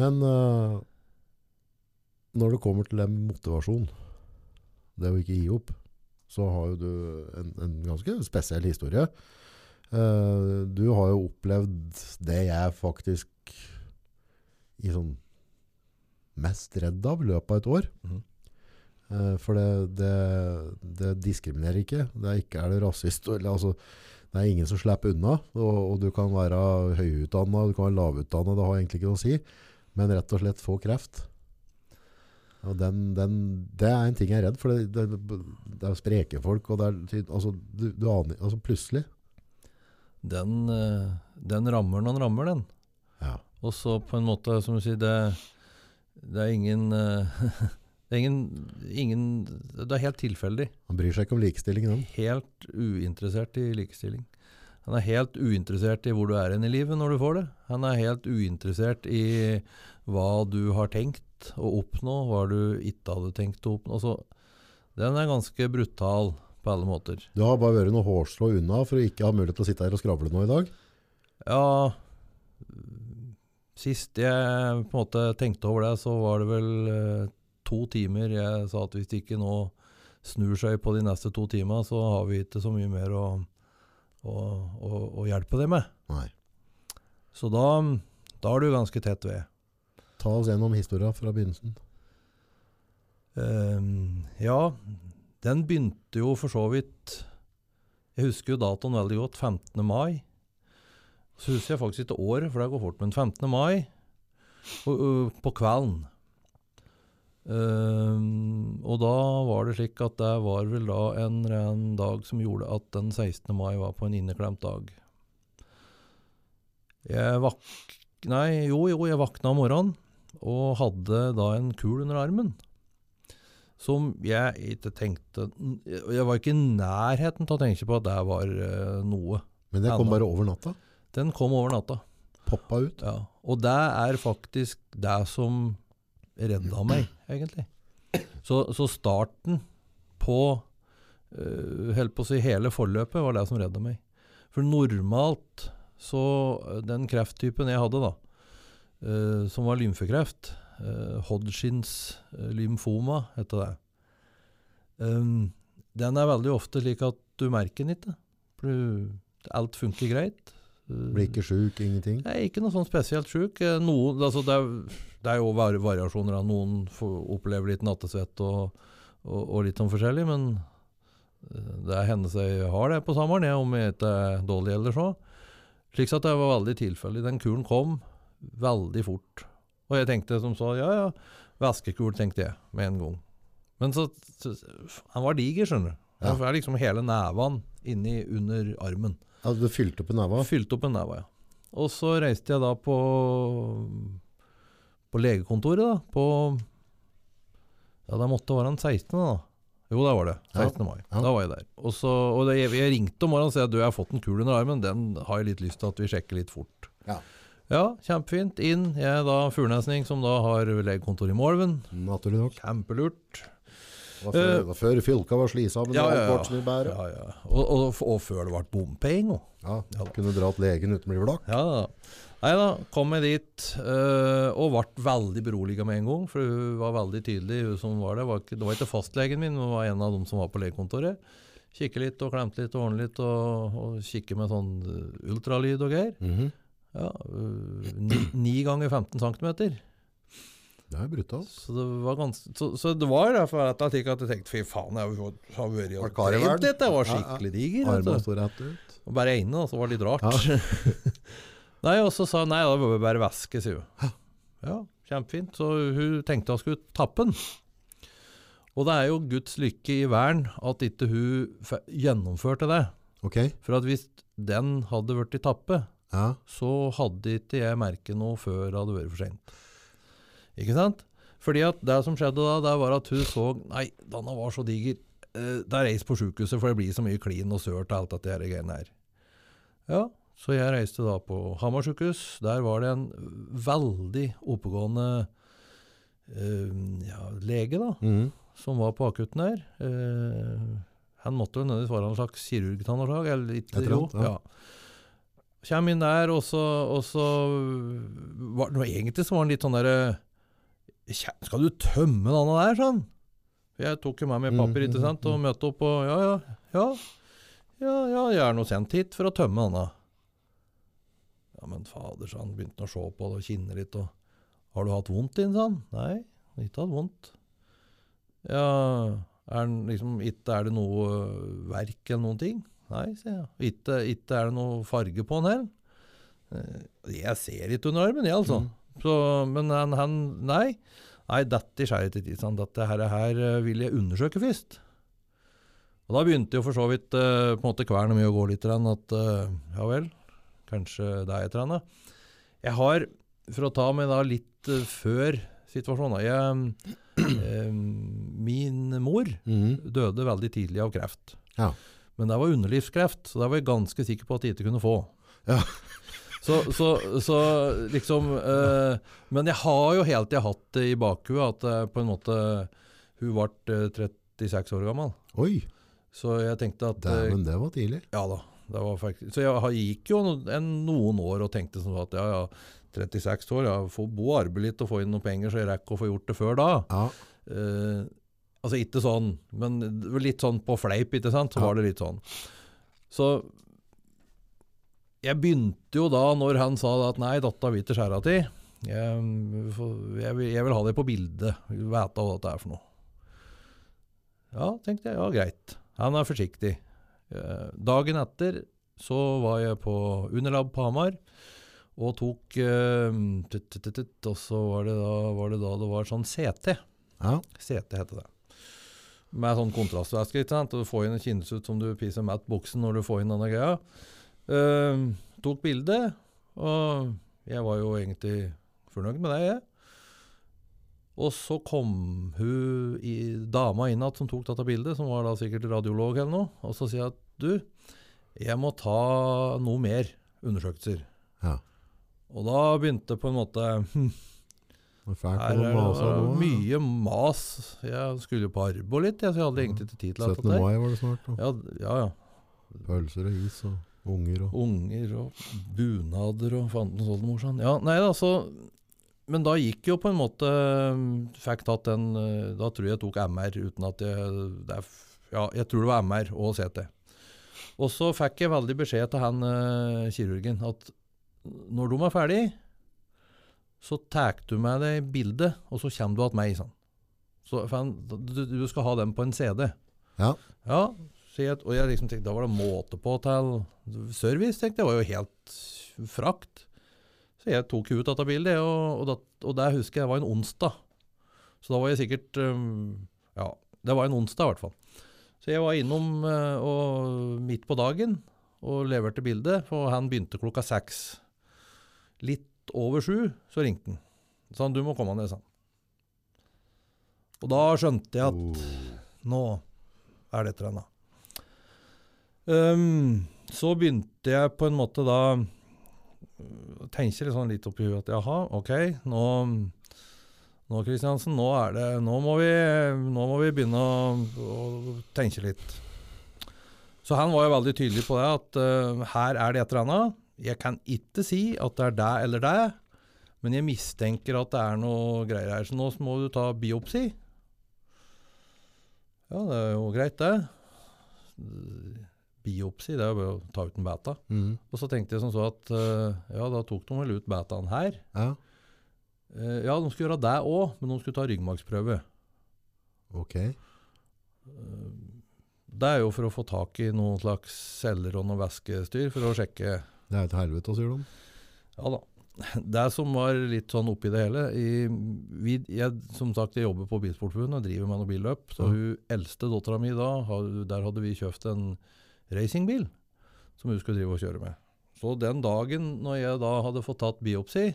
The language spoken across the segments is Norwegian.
Men uh, når det kommer til med motivasjon, det å ikke gi opp, så har jo du en, en ganske spesiell historie. Uh, du har jo opplevd det jeg faktisk i sånn mest redd av i løpet av et år. Mhm. uh, for det, det, det diskriminerer ikke. Det er ikke er det rasist. Eller, altså, det er ingen som slipper unna. Og, og du kan være høyutdanna, du kan være lavutdanna, det har egentlig ikke noe å si. Men rett og slett få kreft. Og den, den, det er en ting jeg er redd for. Det, det, det er spreke folk, og er altså, du, du aner altså Plutselig. Den, eh, den rammer når den rammer, den. Ja. Og så på en måte, som du sier, det, det er ingen eh, Det er ingen, ingen Det er helt tilfeldig. Han bryr seg ikke om likestilling, den. Helt uinteressert i likestilling. Han er helt uinteressert i hvor du er hen i livet når du får det. Han er helt uinteressert i hva du har tenkt å oppnå, hva du ikke hadde tenkt å oppnå. Altså, den er ganske brutal på alle måter. Du har bare vært noe hårstrå unna for å ikke ha mulighet til å sitte her og skravle nå i dag. Ja Sist jeg på en måte tenkte over det, så var det vel eh, to timer. Jeg sa at hvis det ikke nå snur seg på de neste to timene, så har vi ikke så mye mer å, å, å, å hjelpe det med. Nei. Så da, da er du ganske tett ved. Ta oss gjennom historia fra begynnelsen. Ehm, ja, den begynte jo for så vidt Jeg husker jo datoen veldig godt. 15. mai. Så husker jeg faktisk ikke året, for det går fort. Men 15. mai og, og, på kvelden. Ehm, og da var det slik at det var vel da en, ren dag som gjorde at den 16. mai var på en inneklemt dag. Jeg vak... Nei, jo, jo, jeg vakna om morgenen og hadde da en kul under armen. Som jeg ikke tenkte Jeg var ikke i nærheten til å tenke på at det var eh, noe. Men det kom Enda. bare over natta. Den kom over natta. Poppa ut. Ja. Og det er faktisk det som redda meg, egentlig. Så, så starten på uh, på å si hele forløpet var det som redda meg. For normalt så eh, Den krefttypen jeg hadde, da, uh, som var lymfekreft, uh, Hodgins lymfoma, heter det. Um, den er veldig ofte slik at du merker den ikke. Alt funker greit. Uh, Blir ikke sjuk, ingenting. er ikke noe sånn spesielt sjuk. Eh, Noen, altså det, er, det er jo variasjoner. av Noen opplever litt nattesvett og, og, og litt sånn forskjellig, men eh, det hender seg jeg har det på sommeren, jeg, om jeg ikke er dårlig eller så. Slik at det var veldig tilfeldig. Den kuren kom veldig fort. Og jeg tenkte som så, ja ja, væskekul, tenkte jeg med en gang. Men så, så Han var diger, skjønner du. Ja. Han var liksom hele neven inni under armen. Ja, du fylte opp i neva. Fylte opp en neva, ja. Og så reiste jeg da på på legekontoret, da. På Ja, det måtte være den 16., da. Jo, det var det. 16. mai. Ja. Da var jeg der. Og, så, og det, jeg ringte om morgenen og sa at du, jeg har fått en kul under armen. Den har jeg litt lyst til at vi sjekker litt fort. Ja. Ja, kjempefint. Inn. Jeg er da furnesning som da har legekontor i Målven. Naturlig nok. Kjempelurt. Det var før, uh, før fylka var slisa med Eh, Ja, ja, ja. ja. Ja. Og, og, og før det ble bompenger. Ja, Ja kunne dra til legen uten å bli blakk. Ja da. Nei da, kom jeg dit uh, og ble veldig beroliga med en gang. For hun var veldig tydelig, hun som var der. Var ikke, det var ikke fastlegen min, men var en av dem som var på legekontoret. Kikke litt og klemte litt og ordne litt, og, og kikke med sånn øh, ultralyd og greier. Mhm. Ja, uh, ni, ni ganger 15 cm. Det er brutalt. Så det var ganske Så, så det var derfor at jeg tenkte fy faen, jeg har vært og trent litt. Jeg var Ja, ja. skikkelig diger. Armene rett ut. Og bare inne, da, så var det litt rart. nei, og så sa hun nei, da må vi bare væske, sier hun. Ja, kjempefint. Så hun tenkte hun skulle tappe den. Og det er jo Guds lykke i verden at ikke hun gjennomførte det. Ok. For at hvis den hadde vært i tappe, Ja. så hadde ikke jeg merket noe før det hadde vært for sent. Ikke sant? Fordi at det som skjedde da, det var at hun så Nei, denne var så diger. Eh, det er reist på sjukehuset, for det blir så mye klin og sørt og alt dette her greiene her. Ja, så jeg reiste da på Hamar sjukehus. Der var det en veldig oppegående uh, ja, lege, da, mm. som var på akutten der. Uh, han måtte jo nødvendigvis være en slags kirurg av noe. Eller litt, jo, ja. Kjem inn der, og så, og så var, Egentlig så var han litt sånn derre «Kjæ- Skal du tømme denne der, sånn? Jeg tok jo med meg papir, ikke sant, og møtte opp og Ja, ja, ja. Ja, ja, jeg er nå sendt hit for å tømme denne. Ja, men fader, sa han. Begynte å se på det og kinne litt. og Har du hatt vondt inn, sa han. Nei, har ikke hatt vondt. Ja, er, den liksom, ikke, er det noe øh, verk eller noen ting? Nei, sier jeg. Ikke, ikke er det noe farge på den heller? Eh, Jeg ser ikke under armen, jeg, altså. Så, men han, han Nei. Nei, dette skjer ikke sånn. Dette her, her eh, vil jeg undersøke først. Og da begynte jo for så vidt uh, på en måte kvernet mye å gå litt. At uh, ja vel, kanskje det er et eller annet. Jeg har, for å ta meg da litt uh, før situasjonen jeg, Min mor Mhm. døde veldig tidlig av kreft. Ja. Men det var underlivskreft, så det var jeg ganske sikker på at jeg ikke kunne få. Ja. Så, så, så liksom eh, Men jeg har jo helt tida hatt det i bakhuet at eh, på en måte Hun ble eh, 36 år gammel. Oi, Så jeg tenkte at eh, dæven, det var tidlig. Ja da. Det var faktisk, så jeg gikk jo en, noen år og tenkte sånn at ja, ja, 36 år, ja, få bo og arbeide litt og få inn noen penger, så jeg rekker å få gjort det før da. Ja, Eh, altså ikke sånn, men litt sånn på fleip, ikke sant? Så Ja. var det litt sånn. Så jeg begynte jo da, når han sa at nei, datta vil til skjæra ti, Jeg, jeg, vil- ha det på bildet, vite hva dette er for noe. Ja, tenkte jeg. Ja, greit. Han er forsiktig. Eh, dagen etter så var jeg på Underlab på Hamar og tok eh, tut, tut, tut, tut, Og så var det, da, var det da det var sånn CT. ja, CT heter det. Med sånn kontrastvæske. ikke sant? Du får inn, en kinnsut som du pisser matt buksen når du får inn denne greia. Eh, tok bilde, og jeg var jo egentlig fornøyd med det, jeg. Og så kom hun i, dama inn igjen som tok dette bildet, som var da sikkert radiolog eller noe, og så sier jeg at du, jeg må ta noe mer undersøkelser. ja. Og da begynte på en måte hm, Og her er det mye mas. Jeg skulle på Arbo litt, jeg, så jeg hadde egentlig ikke tid til alt 17. det der. mai var det snart. Da. Ja, ja, ja. Pølser og is og unger og Unger og bunader og fanden sånn morsan. Ja, nei da, så Men da gikk jo på en måte Fikk tatt den eh, Da tror jeg jeg tok MR uten at jeg det er, Ja, jeg tror det var MR og CT. Og så fikk jeg veldig beskjed til han uh, kirurgen at når de er ferdig, så tar du med deg bildet, og så kommer du til meg. Sånn. Så, han, du, du skal ha dem på en CD. Ja. Ja, jeg, og jeg liksom tenkte, da var det måte på til service, tenkte jeg. Det var jo helt frakt. Så jeg tok ut dette bildet, og, og, da, og det husker jeg var en onsdag. Så da var jeg sikkert um, Ja, det var en onsdag i hvert fall. Så jeg var innom uh, og, midt på dagen og leverte bildet, for han begynte klokka seks. Litt over sju så ringte han. Så han, du må komme ned, sa han. Og da skjønte jeg at Oh. nå er det et eller annet. Ehm, så begynte jeg på en måte da øh, å tenke litt, sånn litt opp i huet at jaha, ok, nå, nå Kristiansen, nå, er det, nå, må vi, nå må vi begynne å, å tenke litt. Så han var jo veldig tydelig på det, at uh, her er det et eller annet. Jeg kan ikke si at det er det eller det, men jeg mistenker at det er noe greier her. Så nå må du ta biopsi. Ja, det er jo greit, det. Biopsi, det er jo å ta ut en beta. Mm. Og så tenkte jeg som så at eh, ja, da tok de vel ut betaen her. Ja, Eh, ja, de skulle gjøre det òg, men de skulle ta ryggmargsprøve. ok. Eh, det er jo for å få tak i noen slags celler og noe væskestyr, for å sjekke Det er et helvete, sier de. Ja da. Det som var litt sånn oppi det hele i, vi, jeg, Som sagt, jeg jobber på Bilsportforbundet og driver med noe billøp. Så Ja. hun eldste dattera mi da, der hadde vi kjøpt en racingbil som hun skulle drive og kjøre med. Så den dagen når jeg da hadde fått tatt biopsi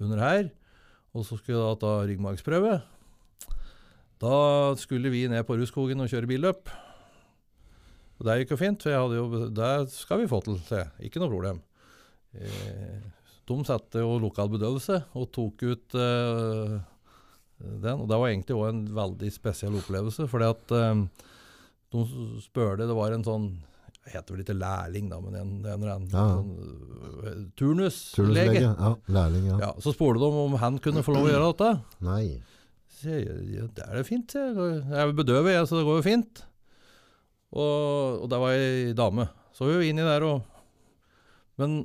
under her, og så skulle jeg da ta ryggmargsprøve, da skulle vi ned på Rudskogen og kjøre billøp. Og det gikk jo fint, for jeg hadde jo, det skal vi få til, se. Ikke noe problem. Eh, de satte jo lokal bedøvelse og tok ut eh, den. Og det var egentlig også en veldig spesiell opplevelse, fordi at eh, de spurte Det var en sånn heter vel ikke lærling, da, men en, en annen Ja, ja. sånn, øh, turnuslege. Turnuslege. Ja, lærling, ja. Ja, så spurte de om han kunne få lov å gjøre dette. Nei. Så jeg, ja, det er det fint. Jeg Jeg er bedøvet, jeg, så det går jo fint. Og, og der var ei dame. Så vi jo inni der og Men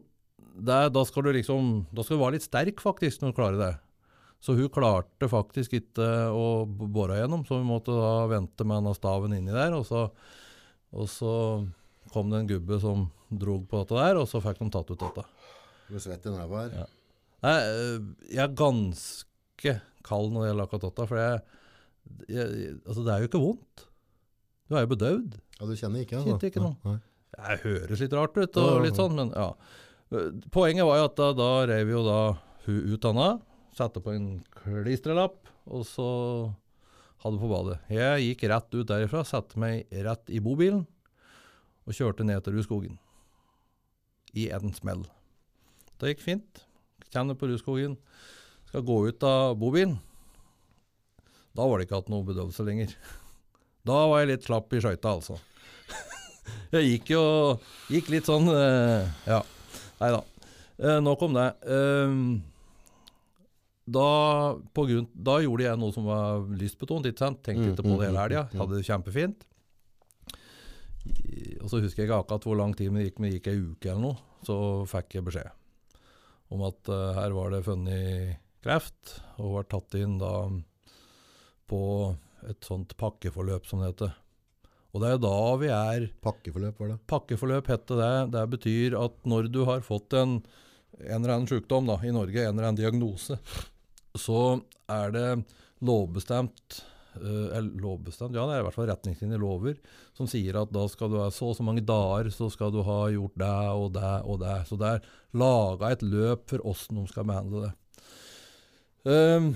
der, da skal du liksom Da skal du være litt sterk, faktisk, når du klarer det. Så hun klarte faktisk ikke å bore gjennom, så vi måtte da vente med denne staven inni der. Og så, og så kom det en gubbe som drog på dette der, og så fikk de tatt ut dette. Du er svett i neven her. Ja. Nei, øh, jeg er ganske kald når det gjelder akkurat dette, for jeg, jeg, altså det er jo ikke vondt. Du er jo bedøvd. Ja, du kjenner ikke? Kjente ikke noe. Nei. Det høres litt rart ut, og litt sånn, men ja. Øh, Poenget var jo at da, da rev jo da hun ut Anna, satte på en klistrelapp, og så hadde på badet. Jeg gikk rett ut derifra, satte meg rett i bobilen, og kjørte ned til Rudskogen. I en smell. Det gikk fint. Kjenner på Rudskogen. Skal gå ut av bobilen. Da var det ikke hatt noe bedøvelse lenger. Da var jeg litt slapp i skøyta, altså. Jeg gikk jo Gikk litt sånn eh, Ja. Nei da. Eh, nok om det. Ehm, da, på grunn, da gjorde jeg noe som var lystbetont. Ikke sant? Tenkte Mm, ikke på det mm, hele mm, helga. Hadde det kjempefint. Og så husker jeg ikke akkurat hvor lang tid det gikk, men det gikk ei uke eller noe. Så fikk jeg beskjed om at uh, her var det funnet kreft, og var tatt inn da på et sånt pakkeforløp, som det heter. Og det er da vi er Pakkeforløp var det. Pakkeforløp heter det. Det betyr at når du har fått en, en eller annen sykdom da, i Norge, en eller annen diagnose, så er det lovbestemt lovbestemt, ja det er i hvert fall retningslinjer, lover, som sier at da skal du ha så og så mange dager, så skal du ha gjort det og det og det. Så det er laga et løp for åssen de skal behandle det. Um,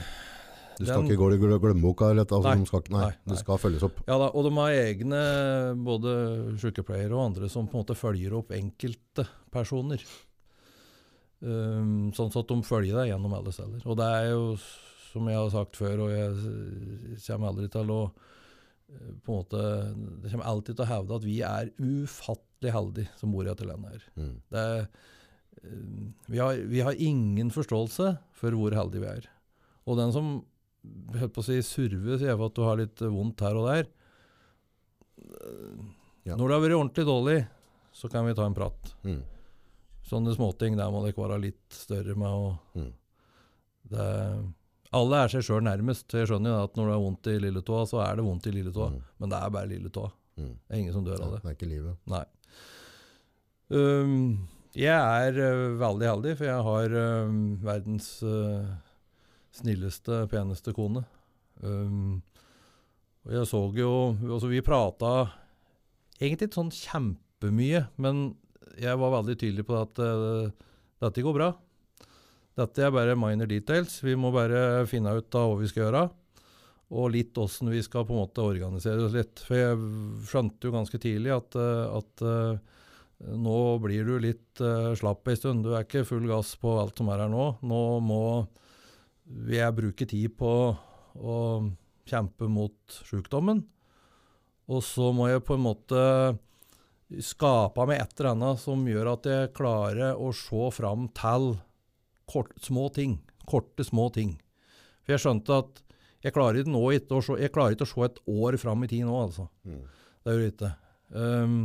Du skal Den- ikke gå i glem- glemmeboka? Altså, Nei, de skal, nei, nei, nei. det skal følges opp. Ja da, og de har egne både sykepleiere og andre som på en måte følger opp enkelte personer. Um, sånn at de følger deg gjennom alle steder. Og det er jo, som jeg har sagt før, og jeg kommer aldri til å eh, på en måte, Det kommer alltid til å hevde at vi er ufattelig heldige som bor i dette landet. her. Mm. Det er, eh, vi, har, vi har ingen forståelse for hvor heldige vi er. Og den som holdt på å si, surver, sier for at du har litt vondt her og der. Ja. Når det har vært ordentlig dårlig, så kan vi ta en prat. Mm. Sånne småting der må dere være litt større med. Og Mm. det, alle er seg sjøl nærmest. Jeg skjønner jo at når det er vondt i lilletåa, så er det vondt i lilletåa. Mm. Men det er bare lilletåa. Mm. Det er ingen som dør av det. Det er ikke livet. Nei. Um, jeg er uh, veldig heldig, for jeg har øhm, verdens uh, snilleste, peneste kone. Um, og jeg så jo altså Vi prata egentlig ikke sånn kjempemye, men jeg var veldig tydelig på at uh, dette går bra. Dette er bare minor details. Vi må bare finne ut av hva vi skal gjøre. Og litt åssen vi skal på en måte organisere oss litt. For jeg skjønte jo ganske tidlig at, øh, at øh, nå blir du litt uh, slapp en stund. Du er ikke full gass på alt som er her nå. Nå må jeg bruke tid på å kjempe mot sykdommen. Og så må jeg på en måte skape meg et eller annet som gjør at jeg klarer å se fram til kort, små ting. Korte, små ting. For jeg skjønte at jeg klarer ikke, nå ikke, å, se, jeg klarer ikke å se et år fram i tid nå, altså. Mm. Det gjør jeg ikke. Um,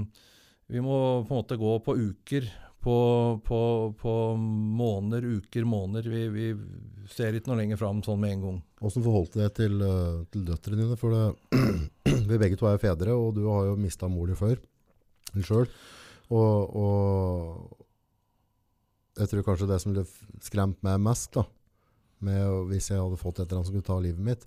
vi må på en måte gå på uker, på, på, på måneder, uker, måneder. Vi, vi ser ikke noe lenger fram sånn med en gang. Hvordan forholdt du deg til, eh, til døtrene dine? For det, vi begge to er fedre, og du har jo mista mor di før. Selv. Og, og jeg tror kanskje det som ville skremt meg mest, da, med, hvis jeg hadde fått et eller annet som kunne ta livet mitt,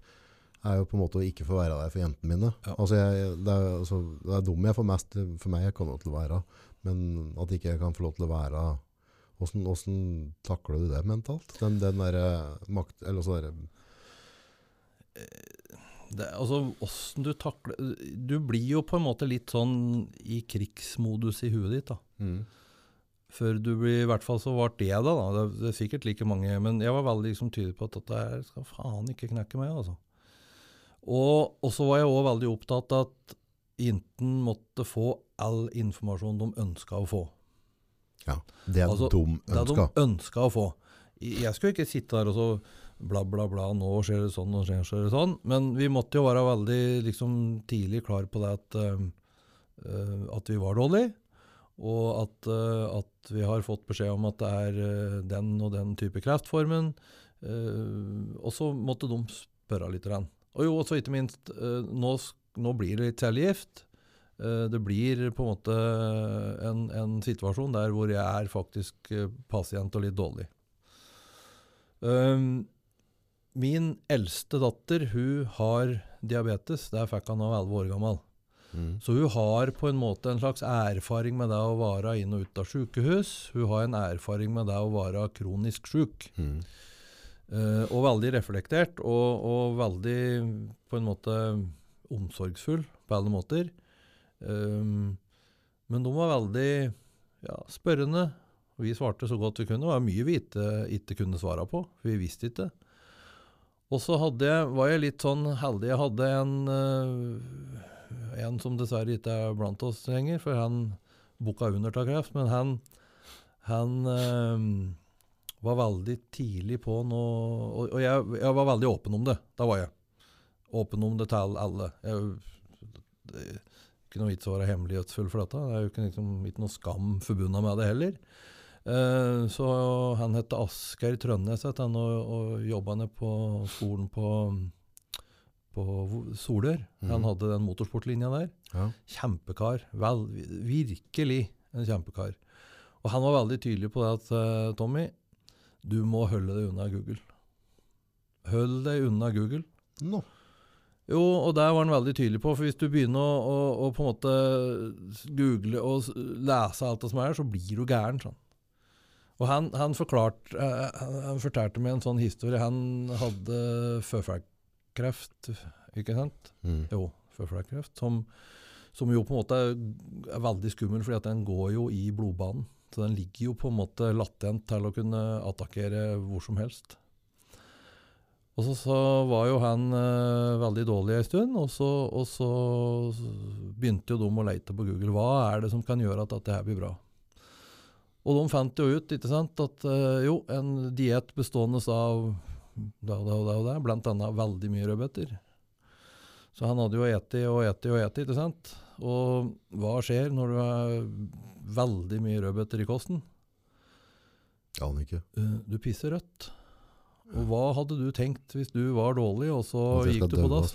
er jo på en måte å ikke få være der for jentene mine. Ja. Altså jeg, det, er, altså, det er dum jeg får mest for meg, jeg kan lov til å være, men at ikke jeg kan få lov til å være Åssen, hvordan takler du det mentalt? Den, den der makt, eller så der, Det, altså, hvordan du takler Du blir jo på en måte litt sånn i krigsmodus i huet ditt, da. mm. Før du blir, I hvert fall så ble det da. da. Det, det er sikkert like mange, men jeg var veldig liksom, tydelig på at dette her skal faen ikke knekke meg. altså. Og, så var jeg òg veldig opptatt av at Inten måtte få all informasjon de ønska å få. Ja, det er Altså, de Det de ønska. ønska å få. Jeg skulle ikke sitte der og så bla, bla, bla, nå skjer det sånn, nå skjer det sånn. Men vi måtte jo være veldig liksom, tidlig klar på det at, eh, at vi var dårlige. Og at, eh, at vi har fått beskjed om at det er eh, den og den type kreftformen. Eh, og så måtte de spørre litt. Den. Og jo, også ikke minst, nå, nå blir det litt cellegift. Det blir på en måte en, en situasjon der hvor jeg er faktisk pasient og litt dårlig. Um, min eldste datter hun har diabetes. Der fikk han da 11 år gammel. Mm. Så hun har på en måte en slags erfaring med det å være inn og ut av sykehus. Hun har en erfaring med det å være kronisk syk. Mm. Eh, og veldig reflektert, og, og veldig på en måte omsorgsfull på alle måter. Um, men de var veldig ja, spørrende. Vi svarte så godt vi kunne. Det var mye vi ikke, ikke kunne svare på, vi visste ikke. Og så var jeg litt sånn heldig. Jeg hadde en, eh, en som dessverre ikke er blant oss lenger, for han bukka under av kreft. Men han, han eh, var veldig tidlig på noe Og, og jeg, jeg var veldig åpen om det. Da var jeg. Åpen om det til alle. Jeg, det ikke noe vits å være hemmelighetsfull for dette. Det er jo ikke, liksom, ikke noe skam forbundet med det heller. Eh, så han het Asgeir Trønnes og, og jobba ned på skolen på, på Solør. Han Mhm. hadde den motorsportlinja der. Ja. Kjempekar. Vel, virkelig en kjempekar. Og han var veldig tydelig på det at eh, Tommy, du må holde deg unna Google. Hold deg unna Google. Nå. Jo, og der var han veldig tydelig på, for hvis du begynner å, å, å på en måte google og lese alt det som er, så blir du gæren. sånn. Og han, han, forklart, eh, han, han fortalte meg en sånn historie. Han hadde føflekkreft, ikke sant? Mm. Jo, føflekkreft, som, som jo på en måte er veldig skummel, fordi at den går jo i blodbanen. Så den ligger jo på en måte latent til å kunne attakkere hvor som helst. Og så, så var jo han eh, veldig dårlig en stund, og så, og så begynte jo de å lete på Google. Hva er det som kan gjøre at dette her blir bra? Og de fant jo ut ikke sant, at eh, jo, en diett bestående av da og da og da, og da, blant annet veldig mye rødbeter. Så han hadde jo eti og eti og eti, ikke sant? Og hva skjer når du har veldig mye rødbeter i kosten? Aner ikke. Eh, du pisser rødt. Og hva hadde du tenkt hvis du var dårlig, og så gikk du på dass?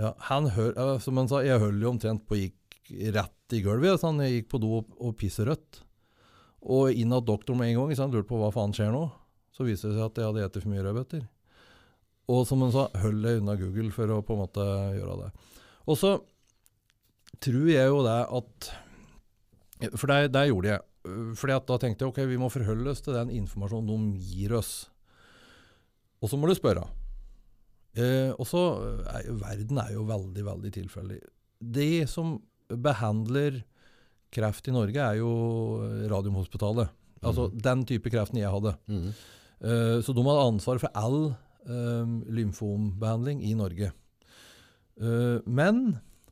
Ja, han hør, som han sa, jeg høll jo omtrent på gikk rett i gulvet. Så han gikk på do og, og pisset rødt. Og inn at doktoren med en gang, så han lurte på hva faen skjer nå. Så viste det seg at jeg hadde spist for mye rødbeter. Og som han sa, hold deg unna Google for å på en måte gjøre det. Og så tror jeg jo det at For det, det gjorde jeg. Fordi da tenkte jeg ok, vi må forholde oss til den informasjonen de gir oss. Og så må du spørre. Eh, og så er jo Verden er jo veldig, veldig tilfeldig. De som behandler kreft i Norge, er jo Radiumhospitalet. Altså mm. den type kreften jeg hadde. Mm. Eh, så de hadde ansvar for all eh, lymfombehandling i Norge. Eh, men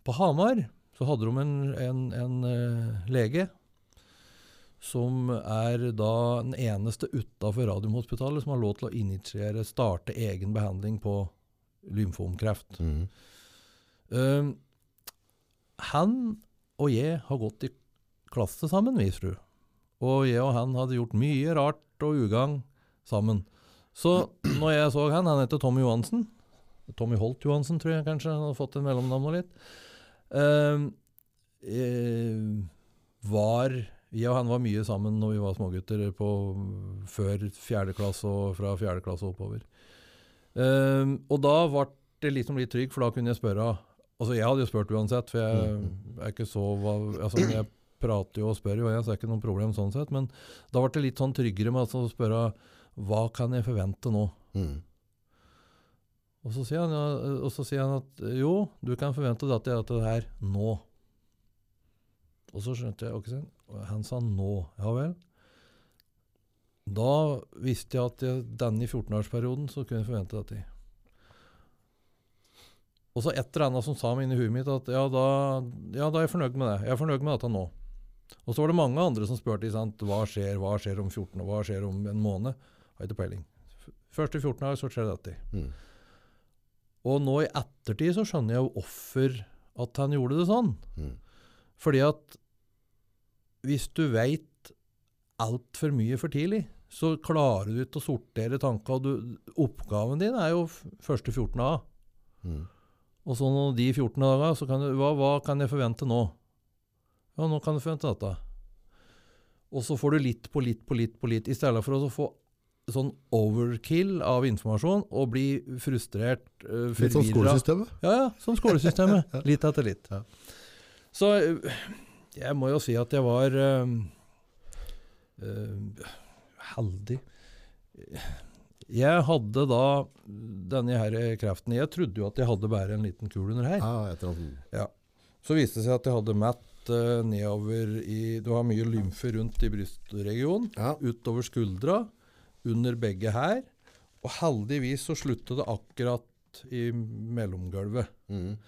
på Hamar så hadde de en, en, en lege som er da den eneste utafor Radiumhospitalet som har lov til å initiere, starte egen behandling på lymfomkreft. Mm. Eh, han og jeg har gått i klasse sammen, vi, fru. Og jeg og han hadde gjort mye rart og ugagn sammen. Så når jeg så han, han heter Tommy Johansen. Tommy Holt Johansen, tror jeg kanskje. Han hadde fått en mellomnavn og litt. Uh, var Jeg og han var mye sammen når vi var smågutter på, før fjerde klasse og fra fjerde klasse og oppover. Uh, og da ble det liksom litt trygg, for da kunne jeg spørre Altså, jeg hadde jo spurt uansett, for jeg er ikke så altså, Jeg prater jo og spør jo, jeg, så det er ikke noe problem sånn sett. Men da ble det litt sånn tryggere med altså, å spørre hva kan jeg forvente nå? Mm. Og så han, og så sier han at jo, du kan forvente dette, dette her nå. Og så skjønte jeg okay, Han sa nå. Ja vel. Da visste jeg at jeg, denne 14-årsperioden så kunne jeg forvente dette. Og så et eller annet som sa meg inni huet mitt at ja da, ja, da er jeg fornøyd med det. Jeg er fornøyd med dette nå. Og så var det mange andre som spurte sant, hva skjer hva skjer om 14 hva skjer om en måned. Har ikke peiling. Første 14 dager, så skjer dette. Mm. Og nå i ettertid så skjønner jeg hvorfor at han gjorde det sånn. Mm. Fordi at hvis du veit altfor mye for tidlig, så klarer du ikke å sortere tanker. og Oppgaven din er jo første 14 dager. Mm. Og så når de 14 dagene, så kan du hva, hva kan jeg forvente nå? Ja, nå kan du forvente dette. Og så får du litt på litt på litt på litt, i stedet for å få sånn overkill av informasjon og bli frustrert, uh, Litt som skolesystemet. Ja, ja, som skolesystemet. Litt etter litt. Ja. Så øh, jeg må jo si at jeg var uh, uh, heldig. Jeg hadde da denne her kreften Jeg trodde jo at jeg hadde bare en liten kul under her. Ah, jeg annet. Så viste det seg at jeg hadde mett uh, nedover i Du har mye lymfe rundt i brystregionen. Ja. Utover skuldra, under begge her. Og heldigvis så sluttet det akkurat i mellomgulvet. Mm.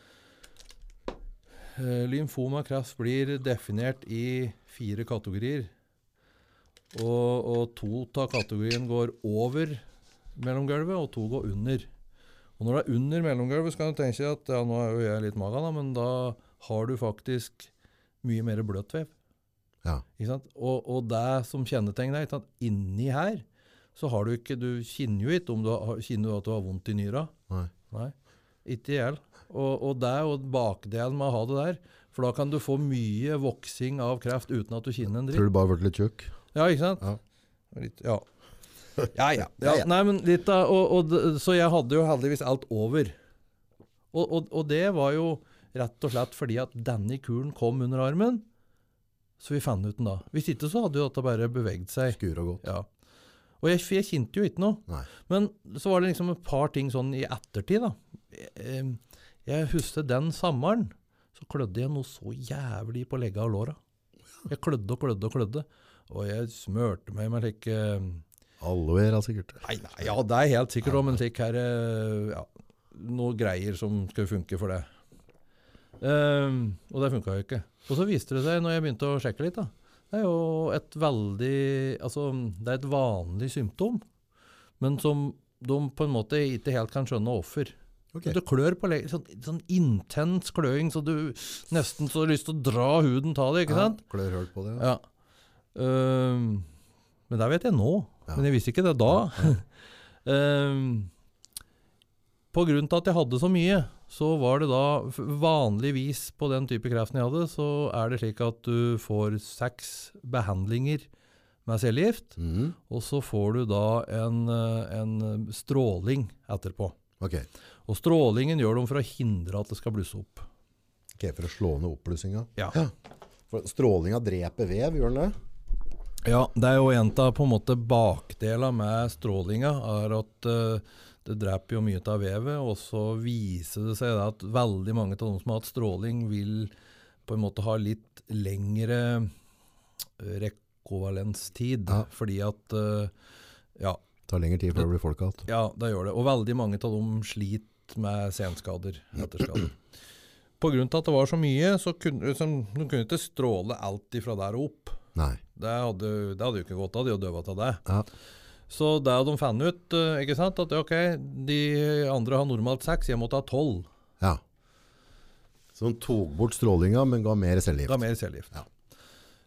Eh, Lymfoma kreft blir definert i fire kategorier. Og, og to av kategorien går over mellomgulvet, og to går under. Og når det er under mellomgulvet, så kan du tenke at ja, nå er jo jeg litt maga, da, men da har du faktisk mye mer bløtvev. Ja. Ikke? Og, og det som kjennetegner deg, inni her, så har du ikke Du kjenner jo ikke om du har, kjenner at du har vondt i nyra. Nei. Nei, ikke i. Og, og det er jo bakdelen med å ha det der. For da kan du få mye voksing av kreft uten at du kjenner en Tror du bare har blitt litt tjukk? Ja, ikke sant? Ja. Litt, ja. Ja, ja. Ja. Nei, men litt da, og, og, så jeg hadde jo heldigvis alt over. Og, og, og det var jo rett og slett fordi at denne kuren kom under armen, så vi fant ut den da. Hvis ikke så hadde jo dette bare beveget seg. Skura godt. Ja. Og jeg, jeg kjente jo ikke noe. Nei. Men så var det liksom et par ting sånn i ettertid, da. Jeg, jeg husker den sommeren, så klødde jeg noe så jævlig på legga og låra. Jeg klødde og klødde og klødde. Og jeg smørte meg med slik eh, Aloe sikkert. Nei, nei, ja, det er helt sikkert òg, men slik her eh, ja, Noe greier som skal funke for det. Um, og det funka jo ikke. Og så viste det seg, når jeg begynte å sjekke litt, da Det er jo et veldig Altså, det er et vanlig symptom, men som de på en måte ikke helt kan skjønne hvorfor. Okay. Du klør på legen, sånn, sånn intens kløing, så du nesten så har lyst til å dra huden av det, ikke sant? Ja, klør høl på det. Ja. Ja. Um, men det vet jeg nå. Ja. Men jeg visste ikke det da. um, på grunn til at jeg hadde så mye, så var det da Vanligvis på den type kreften jeg hadde, så er det slik at du får seks behandlinger med cellegift, Mm. og så får du da en, eh, en stråling etterpå. Ok. Og strålingen gjør de for å hindre at det skal blusse opp. ok, for å slå ned oppblussinga. Ja. For strålinga dreper vev, gjør den det? Ja, det er jo en av på en måte bakdela med strålinga, er at eh, det dreper jo mye av vevet, og så viser det seg at veldig mange av de som har hatt stråling, vil på en måte ha litt lengre eh, rekovalenstid, Ja. fordi at ja. ja, Tar lengre tid før det blir folk igjen. ja, det gjør det. Og veldig mange av dem sliter med senskader, etterskader. Til at det var så mye, så kunne liksom, de kunne ikke stråle alt ifra der og opp. Nei. Det hadde, det hadde jo ikke gått, da hadde jo døva av det. Ja. Så det de fant ut, eh, ikke sant, at ok, de andre har normalt seks, jeg måtte ha tolv. ja. Så de tok bort strålinga, men ga mer cellegift. Ga mer cellegift. Ja.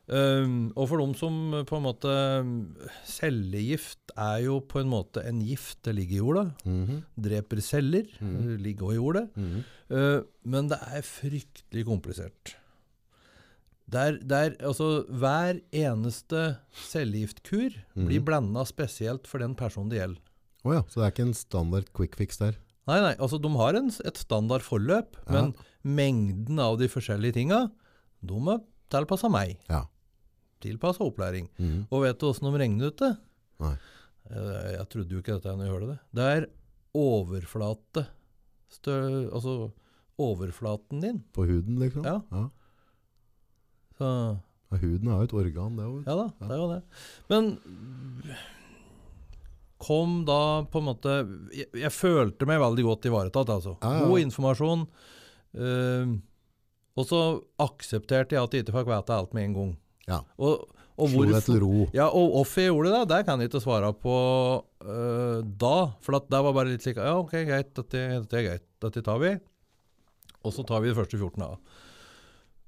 Um, og for de som på en måte Cellegift er jo på en måte en gift. Det ligger i jorda. Mhm. Dreper celler. Mm det Ligger òg i jorda. Mm -hmm. Uh, men det er fryktelig komplisert. Der, er, altså, hver eneste cellegiftkur mm. blir blanda spesielt for den personen det gjelder. Oh ja, så det er ikke en standard quick fix der? Nei, nei, altså de har en, et standard forløp, Ja. men mengden av de forskjellige tinga, de er tilpassa meg. Ja. Tilpassa opplæring. Mm. Og vet du åssen de regner ut det? Nei. Eh, Jeg trodde jo ikke dette når jeg hørte det. Det er overflate. Stø, altså overflaten din. På huden, liksom? Ja. ja. Så Ja, huden er jo et organ, det òg. ja da, det er jo det. Men kom da på en måte Jeg, jeg følte meg veldig godt ivaretatt, altså. Ja, ja. God informasjon. Uh, og så aksepterte jeg at jeg ikke fikk vite alt med en gang. Ja. Og, og Slo deg til ro. ja, og hvorfor jeg gjorde det, det kan jeg ikke svare på uh, da. For at det var bare litt slik Ja, ok, greit, dette, dette er greit. Dette tar vi. Og så tar vi de første 14 dager.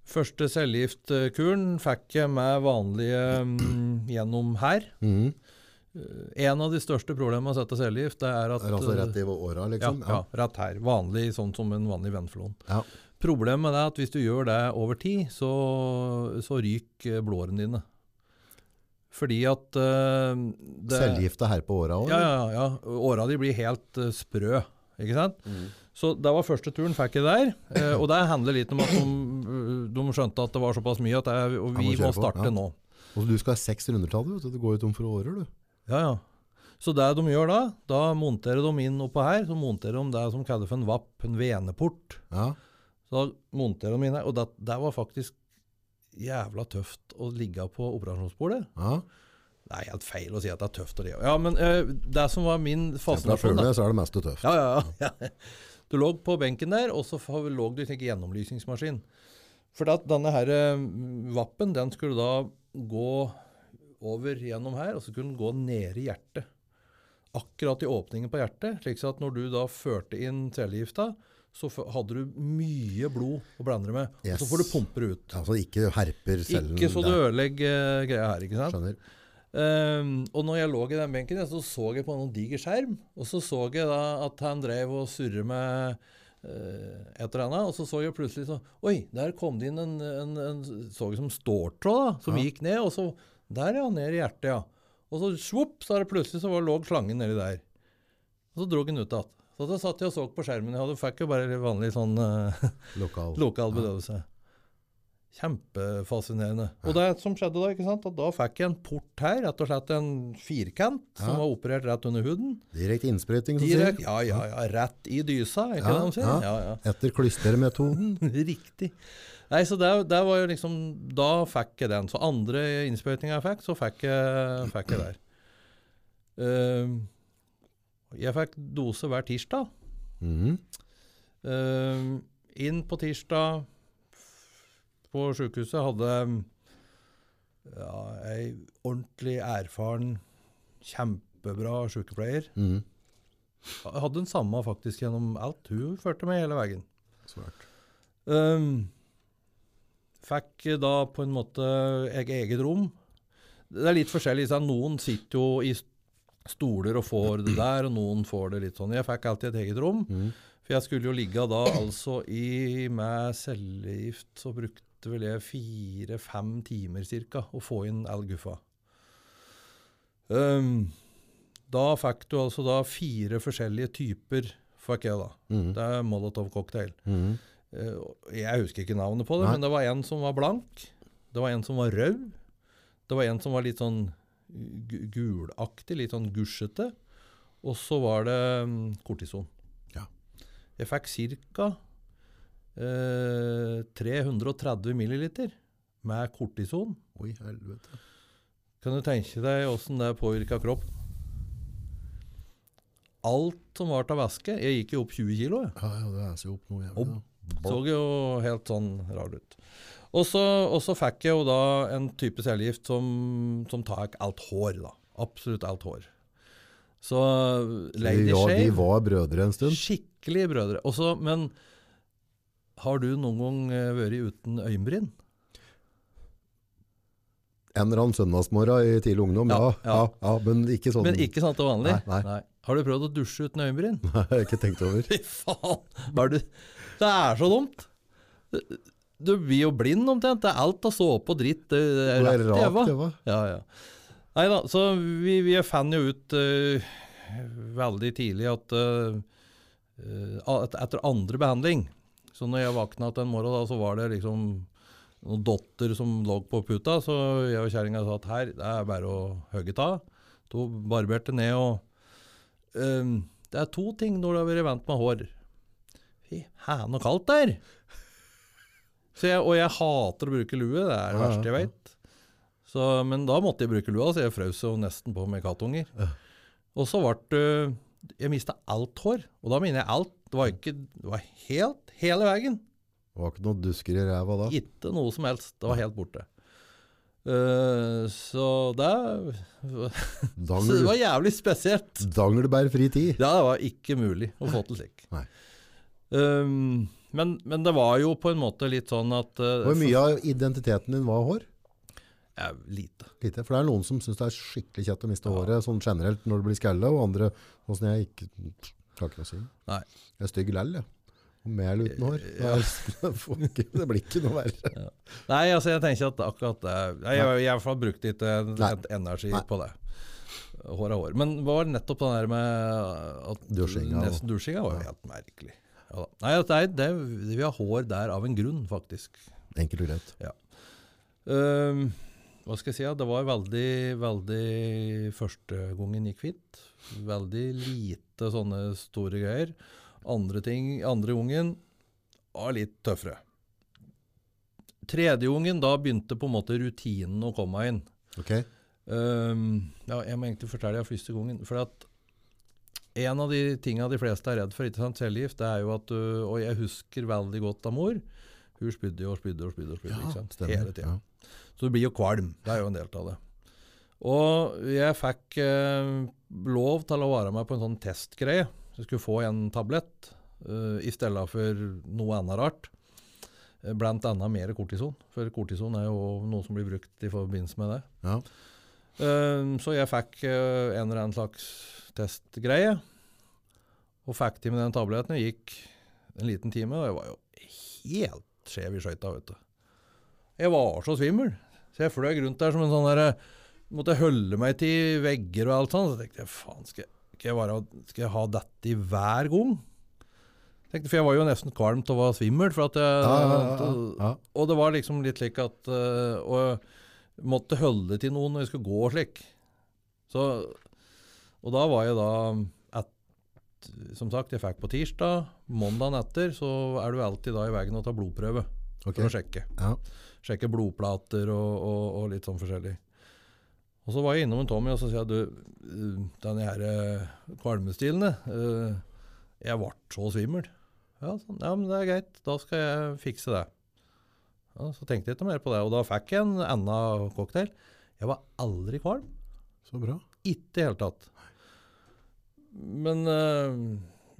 Første cellegiftkuren fikk jeg med vanlige mm, gjennom her. Mhm. Eh, En av de største problemene med å sette cellegift, det er at Er altså rett i åra, ja, liksom? ja, rett her. Vanlig, sånn som en vanlig venflon. Ja. Problemet er at hvis du gjør det over tid, så, så ryker blårene dine. Fordi at uh, Cellegifta her på åra òg? Ja, ja, ja. Åra de blir helt uh, sprø. Ikke sant? Så det var første turen fikk jeg der. eh, og det handler litt om at de, eh, de skjønte at det var såpass mye at jeg, må vi må på, starte ja. nå. Og du skal ha seks rundertall, du. Det du. Går jo tom for årer, du. Ja, ja. Så det de gjør da, da monterer de inn oppå her, så monterer de det som kalles for en VAP, en veneport. Ja. Så da monterer de inn her, og det, det var faktisk jævla tøft å ligge på operasjonsbordet. ja. Det er helt feil å si at det er tøft å ligge. Ja, men uh, det som var min Fra fascinasjon da, før så er det meste tøft. Ja, ja, ja. Du lå på benken der, og så lå du i en gjennomlysningsmaskin. For at denne her eh, vappen, den skulle da gå over gjennom her, og så kunne den gå ned i hjertet. Akkurat i åpningen på hjertet, slik at når du da førte inn cellegifta, så hadde du mye blod å blande det med. Og så får du pumpe det ut. Altså ikke herper cellen Ikke så du ødelegger eh, greia her, ikke sant? Skjønner. Ehm, og når jeg lå i den benken, så så jeg på en diger skjerm. Og så så jeg da at han drev og surret med uh, et eller annet. Og så så jeg plutselig så Oi, der kom det inn en, en, en så jeg som ståltråd som Ja. gikk ned. Og så Der, ja. Ned i hjertet, ja. Og så svopp, så er det plutselig så var, lå slangen nedi der. Og så dro den ut igjen. Så da satt jeg og så på skjermen. Jeg hadde, fikk jo bare vanlig sånn uh, Lokal. lokal bedøvelse. Kjempefascinerende. Og det som skjedde da, ikke sant, at da fikk jeg en port her, rett og slett en firkant, som var operert rett under huden. Direkte innsprøyting, som Direkt, sier. ja, ja, ja, rett i dysa, er ikke Ja, det de sier? ja. Ja, ja. Etter klystermetoden. Riktig. Nei, så det, det var jo liksom, da fikk jeg den. Så andre innsprøytinga jeg fikk, så fikk jeg, fikk jeg der. Uh, jeg fikk dose hver tirsdag. Mm. Uh, inn på tirsdag på sjukehuset hadde ja, ei ordentlig erfaren, kjempebra sykepleier. Mm. Hadde den samme faktisk gjennom alt. Hun førte meg hele veien. Svært. Ehm, fikk da på en måte eg- eget rom. Det er litt forskjellig. sant? Noen sitter jo i stoler og får det der, og noen får det litt sånn. Jeg fikk alltid et eget rom. Mm. For jeg skulle jo ligge da altså i med cellegift, så brukte vel jeg fire-fem timer ca. å få inn all guffa. Um, da fikk du altså da fire forskjellige typer, fikk jeg da. Mm. Det er Molotov cocktail. Mm. Uh, jeg husker ikke navnet på det, Nei. men det var en som var blank. Det var en som var rød. Det var en som var litt sånn gu- gulaktig, litt sånn gusjete. Og så var det mm, kortison. Ja. Jeg fikk ca. Eh, 330 milliliter med kortison. Oi, helvete. Kan du tenke deg åssen det påvirka kroppen? Alt som var av væske Jeg gikk jo opp 20 kilo. Jeg. Ja, ja, det er jo opp noe jævlig. Så jo helt sånn rar ut. Og så, så fikk jeg jo da en type cellegift som, som tar alt hår, da. Absolutt alt hår. Så Lady ja, vi var brødre en stund. Skikkelig brødre. Også, men har du noen gang eh, vært uten øyenbryn? En eller annen søndagsmorgen i tidlig ungdom, ja. Ja, Ja, men ikke sånn. Men ikke sånn til vanlig? Nei, nei. Har du prøvd å dusje uten øyenbryn? Nei, jeg har ikke tenkt over. Fy faen! Det er så dumt! Du blir jo blind omtrent. Det er alt av såpe og dritt. Det er Det rett er i øva. Ja, ja. Nei da, så vi, vi fant jo ut uh, veldig tidlig at eh, eh, at etter andre behandling Så når jeg våkna den en morgen, da, så var det liksom noen dotter som lå på puta, så jeg og kjerringa sa at her, det er bare å hogge av. To barberte ned og um, Det er to ting når du har vært vant med hår. Fy hæen og kaldt er! Så jeg, og jeg hater å bruke lue, det er det verste jeg veit. Men da måtte jeg bruke lua, så jeg frøs jo nesten på med kattunger. Og så ble det Jeg mista alt hår. Og da mener jeg alt. Det var ikke Det var helt hele veien. Det var ikke noen dusker i ræva da? Ikke noe som helst. Det var helt borte. Uh, så det Så det var jævlig spesielt. dangelbærfri tid. Ja, det var ikke mulig å få til slik. Nei. Um, men, men det var jo på en måte litt sånn at uh, Hvor mye av identiteten din var hår? Ja, lite. Lite. For det er noen som syns det er skikkelig kjett å miste håret sånn generelt når det blir skalla, og andre sånn som jeg ikke Klarer ikke å si. Nei. Jeg er stygg lell, jeg. Og mel uten hår. Det, det, blir ikke noe verre. Nei, altså jeg tenker at akkurat det Nei, Jeg har i hvert fall brukt litt eh, energi Nei. på det. Hår er hår. Men det var nettopp det der med at Dusjinga dusjinga var jo helt merkelig. Ja. Nei, det det, vi har hår der av en grunn, faktisk. Enkelt og greit. Ehm, hva skal jeg si? ja, Det var veldig, veldig Første gangen gikk fint. Veldig lite sånne store greier. Andre ting, andre ungen var litt tøffere. Tredje ungen, da begynte på en måte rutinen å komme inn. Okay. Um, ja, jeg må egentlig fortelle det første gangen. For at en av de tingene de fleste er redd for, ikke sant, cellegift, det er jo at du Og jeg husker veldig godt av mor. Hun spydde og spydde og spydde, og spydde ikke sant? hele tida. Ja. Så du blir jo kvalm. Det er jo en del av det. Og jeg fikk eh, lov til å være med på en sånn testgreie. Jeg skulle få en tablett uh, i stedet for noe annet rart. Eh, annet mer kortison, for kortison er jo noe som blir brukt i forbindelse med det. Ja. Eh, så jeg fikk uh, en eller annen slags testgreie, og fikk til med den tabletten. Jeg gikk en liten time, og jeg var jo helt skjev i skøyta, vet du. Jeg var så svimmel, så jeg fløy rundt der som en sånn derre Måtte holde meg til vegger og alt sånt. Så tenkte jeg faen, skal jeg, skal jeg, bare, skal jeg ha dette i hver gang? Tenkte, for jeg var jo nesten kvalm av å være svimmel. For at jeg, Ja, ja, ja, og det var liksom litt slik at uh, Og måtte holde til noen når jeg skulle gå og slik. Så, og da var jeg da et, Som sagt, jeg fikk på tirsdag. Mandagen etter så er du alltid da i veien og tar blodprøve okay. for å sjekke. Ja. Sjekke blodplater og, og, og litt sånn forskjellig. Og så var jeg innom en Tommy og så sier jeg, du, uh, denne her uh, kvalmestilene uh, Jeg ble så svimmel. Ja, sånn, ja, men det er greit. Da skal jeg fikse det. Ja, så tenkte jeg ikke mer på det, og da fikk jeg en annen cocktail. Jeg var aldri kvalm. Så bra. Ikke i det hele tatt. Men øh,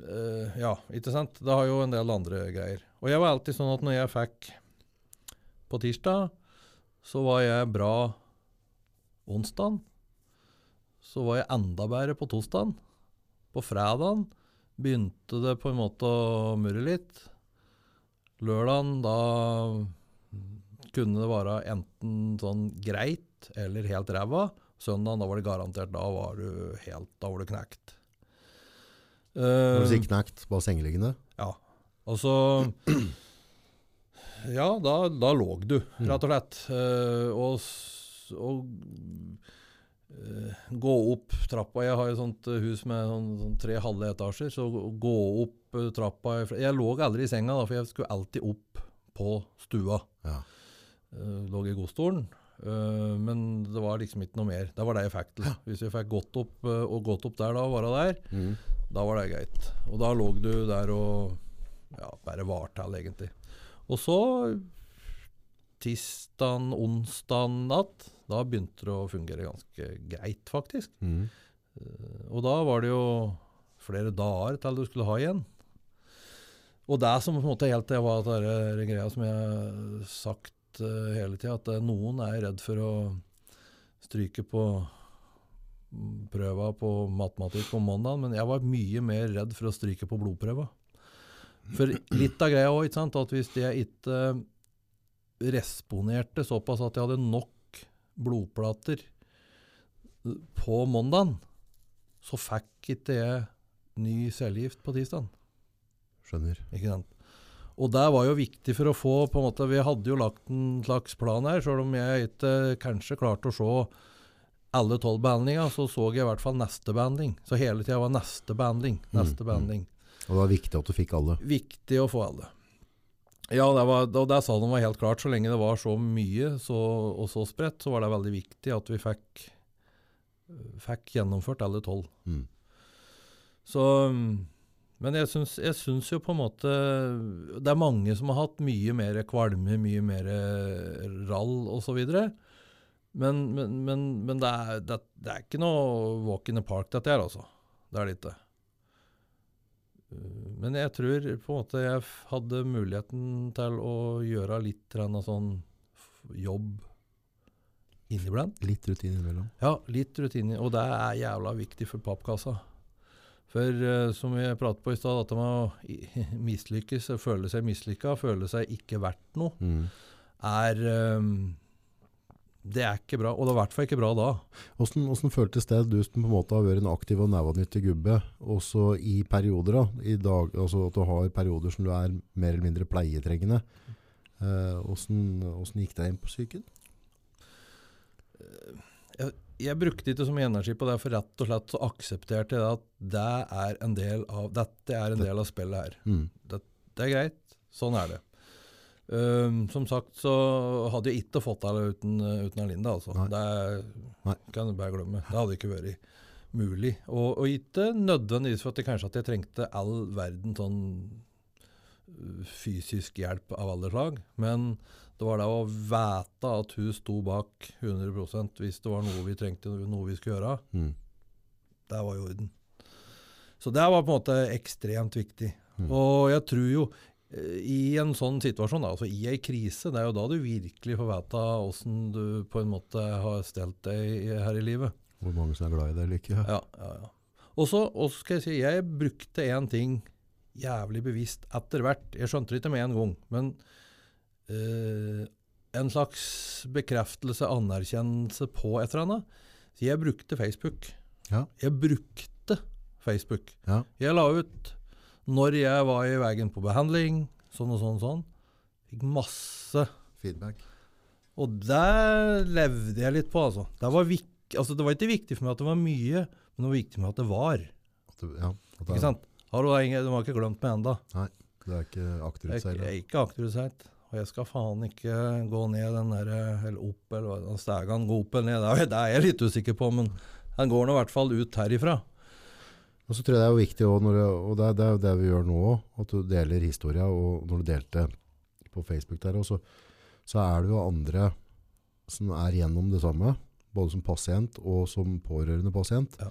øh, Ja, ikke sant. Det har jo en del andre greier. Og jeg var alltid sånn at når jeg fikk på tirsdag, så var jeg bra onsdag. Så var jeg enda bedre på torsdag. På fredagen begynte det på en måte å murre litt. Lørdagen, da kunne det være enten sånn greit eller helt ræva. Søndagen, da var det garantert Da var du helt Da var du knekt. Uh, du Eh, sier knekt, bare sengeliggende? ja. Altså Ja, da, da lå du, rett og slett. Uh, og s- og eh, gå opp trappa Jeg har et sånt hus med sånn, sånn tre halve etasjer, så å gå opp eh, trappa Jeg lå aldri i senga, da, for jeg skulle alltid opp på stua. Ja. Eh, lå i godstolen. Eh, men det var liksom ikke noe mer. Det var det jeg fikk til. Hvis jeg fikk gått opp, eh, og gått opp der da, og være der, Mm. da var det greit. Og da lå du der og ja, bare var til, egentlig. Og så tirsdag, onsdag natt, da begynte det å fungere ganske greit, faktisk. Mm. Og da var det jo flere dager til du skulle ha igjen. Og det som på en måte helt det var er greia som jeg har sagt uh, hele tida, at eh, noen er redd for å stryke på prøva på matematikk på mandag, men jeg var mye mer redd for å stryke på blodprøva. For litt av greia òg, at hvis jeg ikke responerte såpass at jeg hadde nok blodplater på mandagen, så fikk ikke jeg ny cellegift på tirsdag. Skjønner. Ikke sant? Og det var jo viktig for å få på en måte, Vi hadde jo lagt en slags plan her, selv om jeg ikke kanskje klarte å se alle tolv behandlinger, så så jeg i hvert fall neste behandling. Så hele tida var neste behandling, neste Mm, mm. Og det var viktig at du fikk alle. Viktig å få alle. Ja, det var, og det sa de var helt klart. Så lenge det var så mye så, og så spredt, så var det veldig viktig at vi fikk eh, fikk gjennomført alle tolv. Mm. Så Men jeg syns, jeg syns jo på en måte Det er mange som har hatt mye mer kvalme, mye mer rall osv. Men, men, men, men det, er, det, det er ikke noe walk in the park, dette her, altså. Det er det ikke. Uh, Men jeg tror på en måte jeg hadde muligheten til å gjøre litt sånn jobb inniblant. Litt rutine innimellom. Ja, litt rutine, og det er jævla viktig for pappkassa. For uh, som vi pratet på i stad, dette med å mislykkes, føle seg mislykka, føle seg ikke verdt noe, Mm. er eh, Det er ikke bra. Og det er i hvert fall ikke bra da. Hvordan, hvordan føltes det du som på en måte har vært en aktiv og nævanyttig gubbe, også i perioder da, i dag, altså at du har perioder som du er mer eller mindre pleietrengende. Eh, hvordan, hvordan gikk det inn på psyken? Jeg brukte ikke så mye energi på det, for rett og slett så aksepterte jeg at det er en del av, dette er en del av spillet her. Mm. Det er greit. Sånn er det. Ehm, som sagt så hadde jeg ikke fått til det uten, uten Linda, altså. Nei. Det Nei. kan du bare glemme. Det hadde ikke vært mulig. Og, og ikke nødvendigvis for at jeg kanskje at jeg trengte all verden sånn uh, fysisk hjelp av alle slag, men det var det å vite at hun sto bak 100% hvis det var noe vi trengte, noe vi skulle gjøre. Mm. Det var i orden. Så det var på en måte ekstremt viktig. Mm. Og jeg tror jo eh, i en sånn situasjon, altså i ei krise, det er jo da du virkelig får vite åssen du på en måte har stelt deg her i livet. Hvor mange som er glad i deg eller ikke. Ja, ja, ja. Og så skal jeg si, jeg brukte én ting jævlig bevisst etter hvert. Jeg skjønte det ikke med en gang, men øh, en slags bekreftelse, anerkjennelse på et eller annet. Så jeg brukte Facebook. Ja. Jeg brukte Facebook. Ja. Jeg la ut når jeg var i veien på behandling, sånn og sånn og sånn. Fikk masse. Feedback. Og der levde jeg litt på, altså. Det var, altså, det var ikke viktig for meg at det var mye, men det var viktig for meg at det var. At det, ja, at det, Ikke sant? Har du, de har ikke glemt meg det er ikke Jeg, er ikke- akterutseilet. jeg er ikke akterutseilt. Og jeg skal faen ikke gå ned den der, eller opp, eller hva den stegen går opp eller ned. Det er jeg litt usikker på, men den går nå i hvert fall ut herifra. Og så tror jeg det er viktig, også når det, og det, er- det er jo det vi gjør nå òg, at du deler historia. Og når du delte på Facebook der, også, så er det jo andre som er gjennom det samme. Både som pasient og som pårørende pasient. Ja.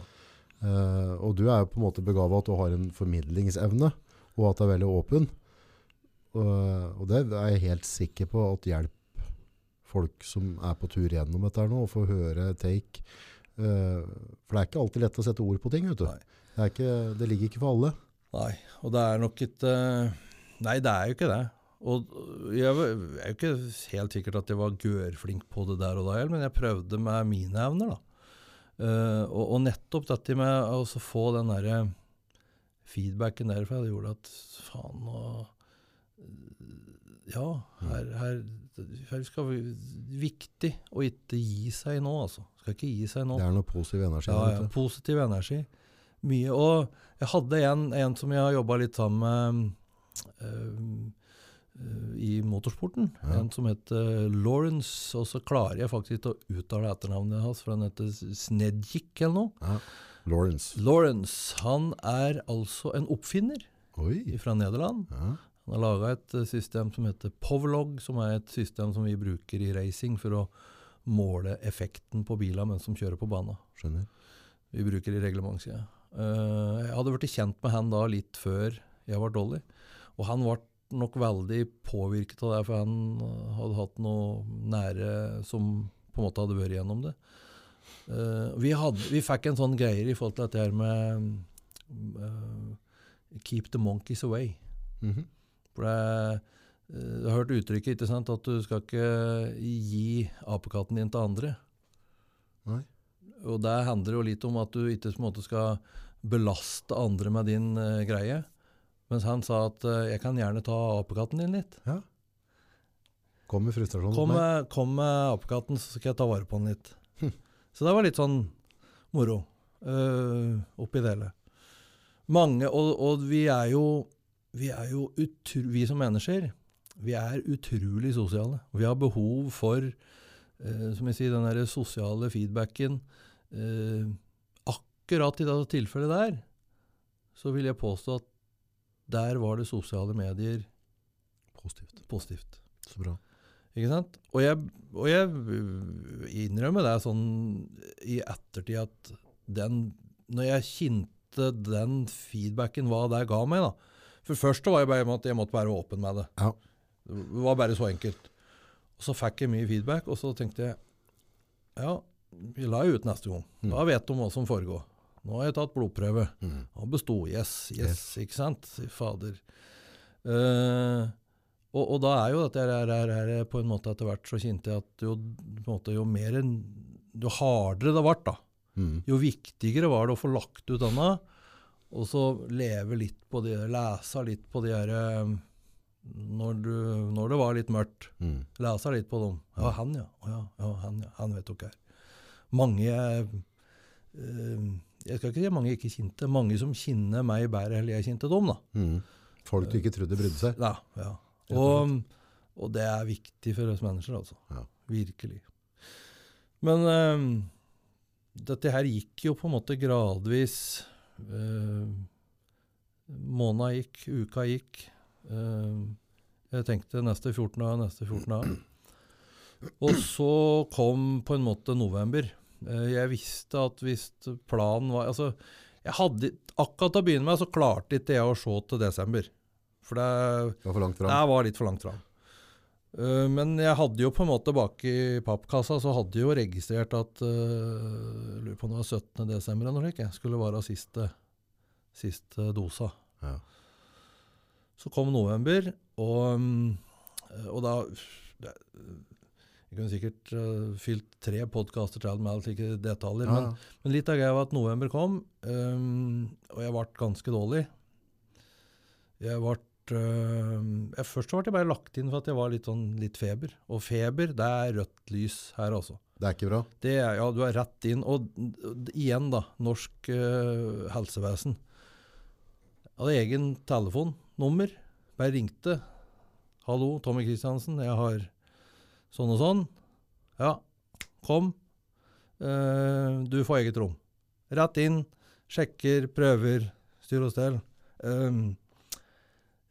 Eh, og du er jo på en måte begava at du har en formidlingsevne, og at det er veldig åpen. Og, og det er jeg helt sikker på at hjelper folk som er på tur gjennom dette her nå, å få høre take. Eh, for det er ikke alltid lett å sette ord på ting, vet du. Det, er ikke, det ligger ikke for alle. Nei, og det er nok ikke Nei, det er jo ikke det. Og jeg er jo ikke helt sikkert at jeg var gørflink på det der og da, men jeg prøvde med mine evner, da. Eh, og, og nettopp dette med å få den derre feedbacken derfra, det gjorde at faen nå Ja, her, her, her skal vi Viktig å ikke gi seg nå, altså. Skal ikke gi seg nå. Det er noe positiv energi. Ja, ja, positiv energi. Mye. Og jeg hadde en, en som jeg har jobba litt sammen med øh, øh, i motorsporten. Ja. En som heter Lawrence. Og så klarer jeg faktisk ikke å uttale etternavnet hans, for han heter Snedjik eller noe. Ja. Lawrence. Lawrence han er altså en oppfinner Oi. fra Nederland. Ja. Han har laga et eh, system som heter Povlog, som er et system som vi bruker i racing for å måle effekten på bilene mens de kjører på banen. Skjønner. Vi bruker i reglementssida. Uh, jeg hadde blitt kjent med han da litt før jeg ble Dolly. Og han ble nok veldig påvirket av det, for han uh, hadde hatt noe nære som på en måte hadde vært gjennom det. Uh, vi, hadde, vi fikk en sånn greier i forhold til dette her med uh, Keep the monkeys away. Mhm. For det, eh, du har hørt uttrykket, ikke sant, at du skal ikke gi apekatten din til andre. Nei. Og det handler jo litt om at du ikke måte skal belaste andre med din uh, greie. Mens han sa at uh, jeg kan gjerne ta apekatten din litt. Kom med frustrasjonen. Kom med, kom med apekatten, så skal jeg ta vare på den litt. Hm. Så det var litt sånn moro uh, oppi det hele. Mange, og, og vi er jo, vi er jo utro, vi som mennesker, vi er utrolig sosiale. Vi har behov for, eh, som jeg sier, den der sosiale feedbacken. eh, akkurat i det tilfellet der, så vil jeg påstå at der var det sosiale medier Positivt. positivt. Så bra. Ikke sant? Og jeg, og jeg øh, innrømmer det sånn i ettertid at den Når jeg kjente den feedbacken, hva det ga meg da For først var jeg bare at jeg måtte være åpen med det. Ja. Det var bare så enkelt. Og så fikk jeg mye feedback, og så tenkte jeg ja, vi la ut neste gang. Mm. Da vet de hva som foregår. Nå har jeg tatt blodprøve. Mm. Han besto. Yes, yes, Yes. ikke sant? Fader. Uh, og, og da er jo dette her, her, her, på en måte etter hvert så kjente jeg at jo, på en måte, jo mer Jo hardere det ble, da, Mm. jo viktigere var det å få lagt ut denne, og så leve litt på det, Lese litt på de her eh, når, du, når det var litt mørkt. Mm. Lese litt på dem. Ja, han, ja. Ja, ja han, ja. Han vet dere er. Mange eh, Jeg skal ikke si mange ikke kjente. Mange som kjenner meg bedre enn jeg kjente dem. da. Mm. Folk du ikke trodde brydde seg. Ja, ja. Og, og det er viktig for oss mennesker, altså. Ja. Virkelig. Men eh, dette her gikk jo på en måte gradvis. Eh, Måneda gikk, uka gikk. Eh, jeg tenkte neste 14 dager, neste 14 dager. Og så kom på en måte november. Eh, jeg visste at hvis planen var Altså, jeg hadde Akkurat til å begynne med så klarte ikke jeg å se til desember. For det, Det var for det var litt for langt fram. Eh, men jeg hadde jo på en måte bak i pappkassa så hadde jeg jo registrert at uh, lurer på om det var 17. desember eller noe slikt, skulle være siste, siste dosa. Ja. Så kom november, og, mm, og da Jeg kunne sikkert uh, fylt tre podkaster til med alle slike detaljer, Ja. men litt av greia var at november kom, um, og jeg ble ganske dårlig. Jeg ble uh, Først ble jeg bare lagt inn for at jeg var litt, sånn, litt feber. Og feber, det er rødt lys her, altså. Det er ikke bra. Det er, ja, du er rett inn. Og igjen, da. Norsk uh, helsevesen. Hadde egen telefonnummer. Bare ringte. 'Hallo, Tommy Kristiansen. Jeg har sånn og sånn.' 'Ja, kom. Uh, du får eget rom.' Rett inn. Sjekker, prøver, styr og stell. Um,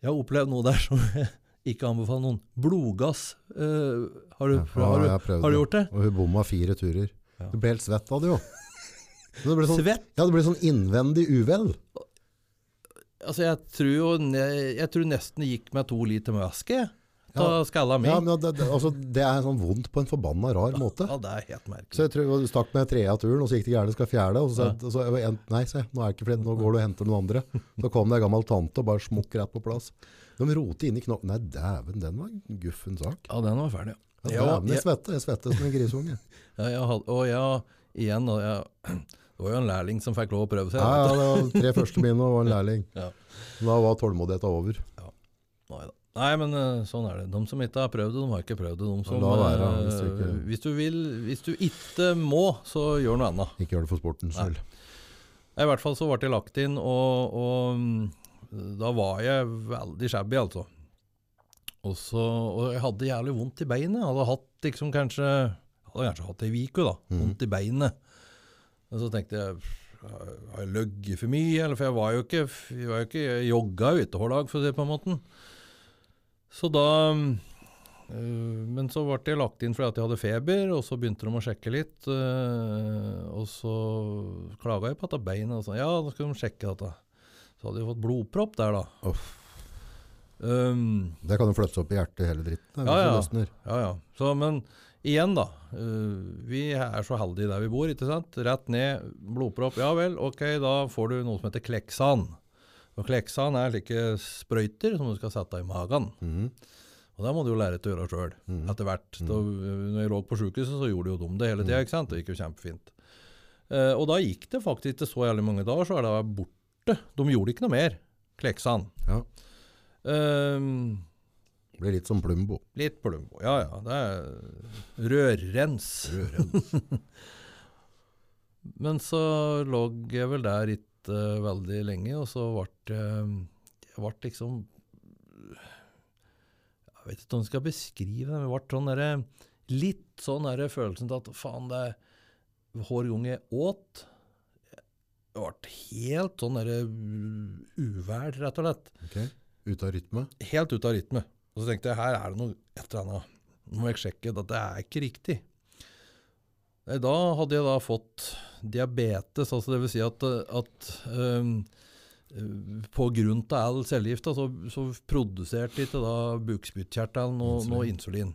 jeg har opplevd noe der som jeg ikke anbefaler noen. Blodgass. Uh, har, du, Ja, har, du, har du gjort det? Og hun bomma fire turer. Ja. Du ble helt svett av det jo. Det ble sånn, Svett? ja, det ble sånn innvendig uvel. Altså, jeg tror jo Jeg tror nesten det gikk med to liter væske. Ta skalla mi. Ja, Ja, men det, det, altså, det er sånn vondt på en forbanna rar måte. det er helt Så merkelig. jeg tror du stakk med trea turen, og så gikk det gærent, skal fjerde. Og så, ja. så jeg nei, se, nå er det ikke flere, nå går du og henter noen andre. Så kom det en gammel tante og bare smukk rett på plass. De roter inn i knoppen. Nei, dæven, den var en guffen sak. Ja, den var ferdig. Ja, Ja, dæven, jeg jeg- svette, jeg svette som en grisunge. Ja, jeg og ja, igjen og jeg, Det var jo en lærling som fikk lov å prøve seg. Ja, ja, det var tre første mine og en lærling. Ja. Da var tålmodigheten over. Nei, da. Nei, men eh, sånn er det. De som ikke har prøvd det, de har ikke prøvd det. De som, være, eh, hvis du ikke- hvis, du vil, hvis du ikke må, så gjør noe annet. Ikke gjør det for sportens Nei. skyld. I hvert fall så ble jeg lagt inn, og, og mm, da var jeg veldig shabby, altså. Og, så, og jeg hadde jævlig vondt i beinet. Jeg hadde hatt liksom kanskje hadde kanskje hatt det i uke, da. Mhm. Vondt i beinet. Og så tenkte jeg Har jeg løyet for mye? Eller, for jeg var jo ikke Jeg var jo ikke jeg jogga jo ikke hver dag, for å si det på en måte. Så da øh, Men så ble jeg lagt inn fordi at jeg hadde feber, og så begynte de å sjekke litt. øh, og så klaga jeg på dette beinet. Og sånn, ja, da skal de sjekke dette. Så hadde jeg fått blodpropp der, da. Um, Det kan jo flyttes opp i hjertet hele dritten. Ja, ja. ja, ja. Så, men igjen, da. øh, vi er så heldige der vi bor, ikke sant? Rett ned, blodpropp. Ja vel, ok, da får du noe som heter Kleksan. Og Kleksan er slike sprøyter som du skal sette i magen. Mm. Og det må du jo lære til å gjøre sjøl, mm. etter hvert. Da, når jeg lå på sjukehuset, så gjorde jo de det hele tida, sant? Det gikk jo kjempefint. Uh, og da gikk det faktisk ikke så jævlig mange dager, så er det borte. De gjorde ikke noe mer. Kleksan. Ja. Um, Blir litt som Plumbo. Litt Plumbo. Ja ja. Det er rørrens. Men så lå jeg vel der ikke veldig lenge, og så ble jeg Jeg ble liksom Jeg vet ikke om jeg skal beskrive det, men jeg ble sånn derre Litt sånn derre følelsen til at faen, det hver gang jeg åt Det ble helt sånn derre uvær, rett og slett. Ok. Ut av rytme? Helt ut av rytme. Og så tenkte jeg her er det noe et eller annet. Nå må jeg sjekke Dette er ikke riktig. Nei, Da hadde jeg da fått diabetes, altså det vil si at, at um, på grunn av all cellegifta så, så produserte ikke da bukspyttkjertelen noe, Insulin. noe insulin.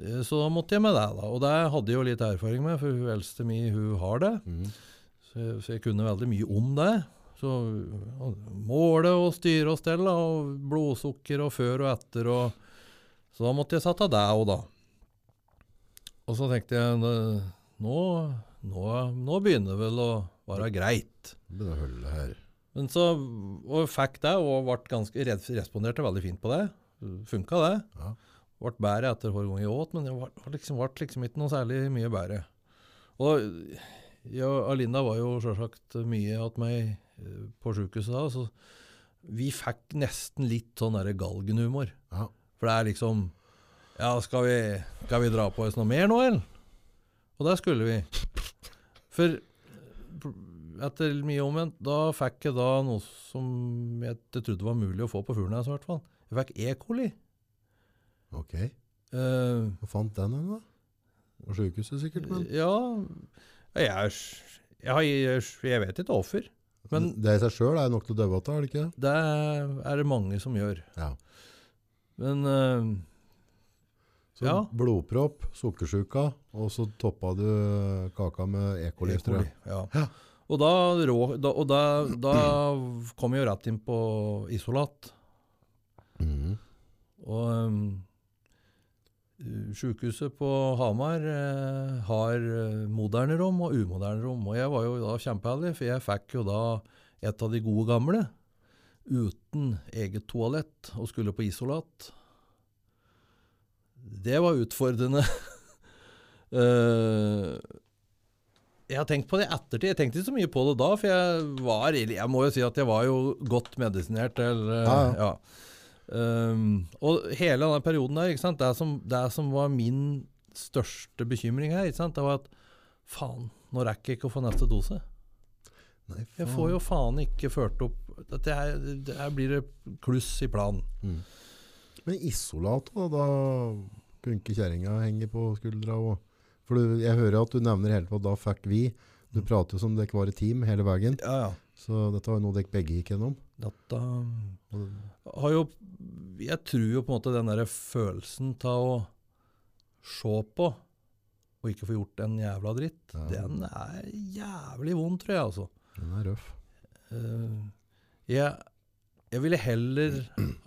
Eh, Så da måtte jeg med det, da. Og det hadde jeg jo litt erfaring med, for hun eldste mi hun har det. Mm. Så jeg, så jeg kunne veldig mye om det. Så måle og styre og stelle, og blodsukker og før og etter. Og, så da måtte jeg sette det òg, da. Og så tenkte jeg «Nå- nå, nå, begynner vel å være greit. Begynner å holde her. Men så, og fikk det, og ble ganske, responderte veldig fint på det. Funka det. Ja. Ble bedre etter hver gang jeg åt, men det ble, liksom, liksom ikke noe særlig mye bedre. Og jeg og Alinda var jo selvsagt mye at meg på sykehuset da, så vi fikk nesten litt sånn der galgenhumor. Ja. For det er liksom Ja, skal vi, skal vi dra på oss noe mer nå, eller? Og det skulle vi. For etter mye omvendt, da fikk jeg da noe som jeg trodde var mulig å få på Furnes, i hvert fall. Jeg fikk E. coli. Ok. Uh, Hva fant den hen, da? På sykehuset sikkert, men ja jeg, jeg, jeg, jeg vet ikke hvorfor. Men Det i seg sjøl er nok til å døve av, er det ikke? det er det mange som gjør. Ja. Men uh, Så Ja. blodpropp, sukkersjuka, og så toppa du kaka med E. coli. E. coli, ja. Ja. Og, da, og da, da kom jeg jo rett inn på isolat. Mm. Og um, sykehuset på Hamar eh, har eh, moderne rom og umoderne rom. Og jeg var jo da kjempeheldig, for jeg fikk jo da et av de gode gamle. Uten eget toalett, og skulle på isolat. Det var utfordrende. uh, jeg har tenkt på det i ettertid. Jeg tenkte ikke så mye på det da, for jeg var Jeg må jo si at jeg var jo godt medisinert. Eller, Ja, ja. ja. Um, og hele denne perioden der? Det, som, det som var min største bekymring her, det var at faen, nå rekker jeg ikke å få neste dose. Nei, Jeg får jo faen ikke ført opp Dette her, det her blir det kluss i planen. Mm. Men isolat, da? Da kunne ikke kjerringa henge på skuldra? Og, for du, jeg hører at du nevner hele på da fikk vi. Du prater jo som dere var et team hele veien. Ja, ja. Så dette var jo noe dere begge gikk gjennom. Dette har jo Jeg tror jo på en måte den der følelsen av å se på og ikke få gjort en jævla dritt, Ja. den er jævlig vond, tror jeg, altså. Den er røff. Uh, jeg, jeg ville heller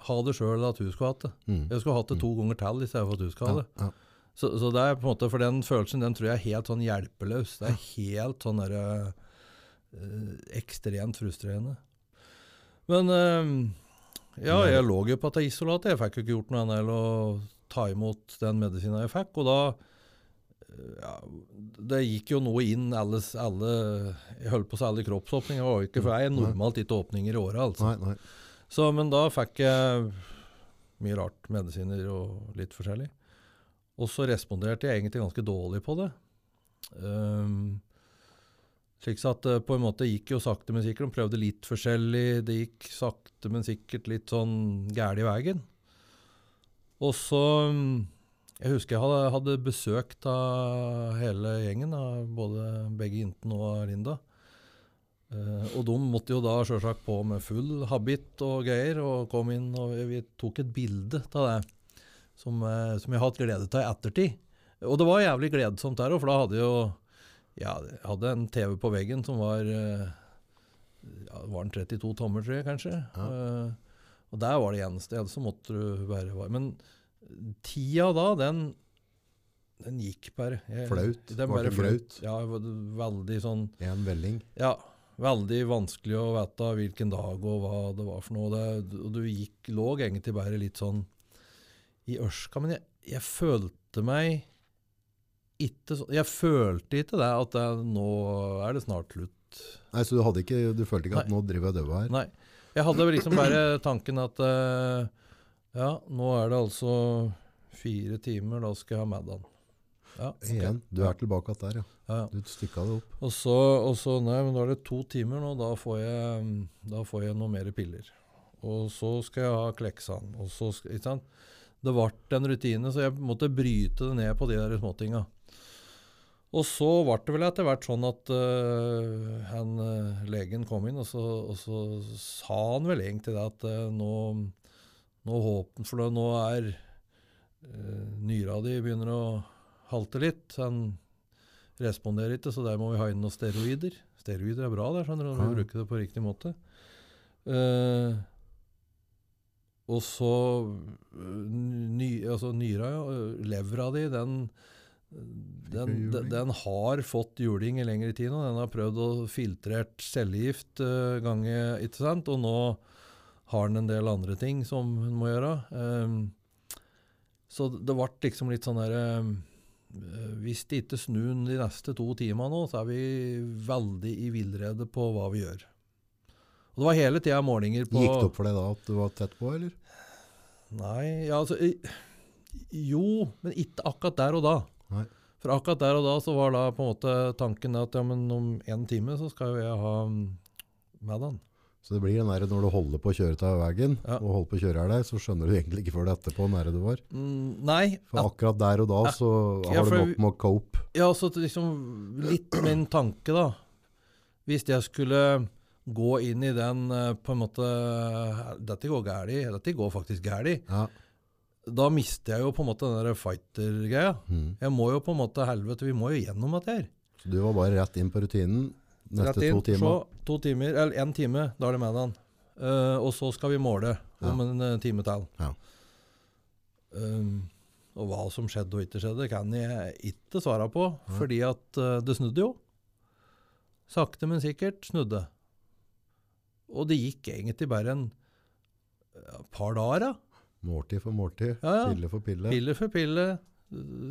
ha det sjøl enn at hun skulle hatt det. Mm. Jeg skulle hatt det to ganger til i stedet for at hun skulle ha det. Ja, ja. Så, så det er på en måte, for den følelsen den tror jeg er helt sånn hjelpeløs. Det er helt sånn derre eh, ekstremt frustrerende. Men eh, ja, jeg lå jo på dette isolatet. Jeg fikk jo ikke gjort noe annet enn å ta imot den medisinen jeg fikk. Og da eh, ja, Det gikk jo noe inn alle, alle Jeg holdt på å si alle kroppsåpninger. Det var ikke, for jeg er normalt ikke åpninger i året. altså. Nei, nei. Så, men da fikk jeg mye rart, medisiner og litt forskjellig. Og så responderte jeg egentlig ganske dårlig på det. Um, slik at det på en måte gikk jo sakte, men sikkert. De prøvde litt forskjellig. Det gikk sakte, men sikkert litt sånn gæli i veien. Og så um, Jeg husker jeg hadde, hadde besøk av hele gjengen, av både begge jentene og Linda. Eh, og de måtte jo da selvsagt på med full habit og greier, og kom inn, og vi tok et bilde av det, som, eh, som jeg har hatt glede av i ettertid. Og det var jævlig gledsomt der òg, for da hadde jo ja, jeg hadde en TV på veggen som var eh, ja, var den 32 tommer, tror jeg kanskje. Ja. Uh, og der var det eneste, ellers så måtte du være var. Men tida da, den, den gikk bare. Jeg- Flaut. Den Var det flaut? Ja, veldig sånn En velling. ja, veldig vanskelig å vite hvilken dag og hva det var for noe. Det, og du gikk, lå egentlig bare litt sånn i ørska. Men jeg, jeg følte meg ikke så Jeg følte ikke det at jeg, nå er det snart slutt. Nei, Så du, hadde ikke, du følte ikke at Nei. nå driver jeg døva her? Nei. Jeg hadde liksom bare tanken at uh, ja, nå er det altså fire timer, da skal jeg ha middag. Ja, okay. Igjen, du er tilbake igjen der, ja. Ja, ja. Du stykka det opp. Og så, og så Nei, men da er det to timer nå. Da får jeg, da får jeg noe mer piller. Og så skal jeg ha Kleksan. Og så ikke sant? Det ble en rutine, så jeg måtte bryte det ned på de der småtinga. Og så ble det vel etter hvert sånn at uh, han, øh, legen kom inn, og så, og så sa han vel egentlig det at uh, nå, nå håpen, For det- nå er uh, nyra di begynner å halte litt. Han responderer ikke, så der må vi ha inn noen steroider. Steroider er bra, der, skjønner du, når du bruker det på riktig måte. Uh, og så ny, altså nyra, ja, levra di, den den, den, har fått juling i lengre tid nå. Den har prøvd å filtrert cellegift uh, gange, ikke sant? Og nå har den en del andre ting som hun må gjøre. Um, så det ble liksom litt sånn derre eh, Hvis det ikke snur de neste to timene nå, så er vi veldig i villrede på hva vi gjør. Og det var hele tida målinger på Gikk det opp for deg da at du var tett på, eller? Nei, ja, altså Jo, men ikke akkurat der og da. Nei. For akkurat der og da så var da på en måte tanken at ja, men om en time så skal jo jeg ha mm, med den. Så det blir den der når du holder på å kjøre av veien, Ja. og holder på å kjøre her der, så skjønner du egentlig ikke før det etterpå nære du var. Mm, nei, For akkurat der og da så Ja, har du nok med å cope. Ja, så liksom litt min tanke, da. Hvis jeg skulle gå inn i den eh, på en måte Dette går galt. dette går faktisk galt. Ja. Da mister jeg jo på en måte den fighter-greia. Mm. Jeg må jo på en måte Helvete, vi må jo gjennom dette her. Så du var bare rett inn på rutinen neste inn, to timer. Så, to timer, eller én time, da er det med den. Eh, og så skal vi måle om en uh, time til. Ja. Um, og hva som skjedde og ikke skjedde, kan jeg ikke svare på, Ja. fordi at uh, det snudde jo. Sakte, men sikkert snudde. Og det gikk egentlig bare en ja, par dager, da. Måltid for måltid, Ja, ja. pille for pille. Pille for pille,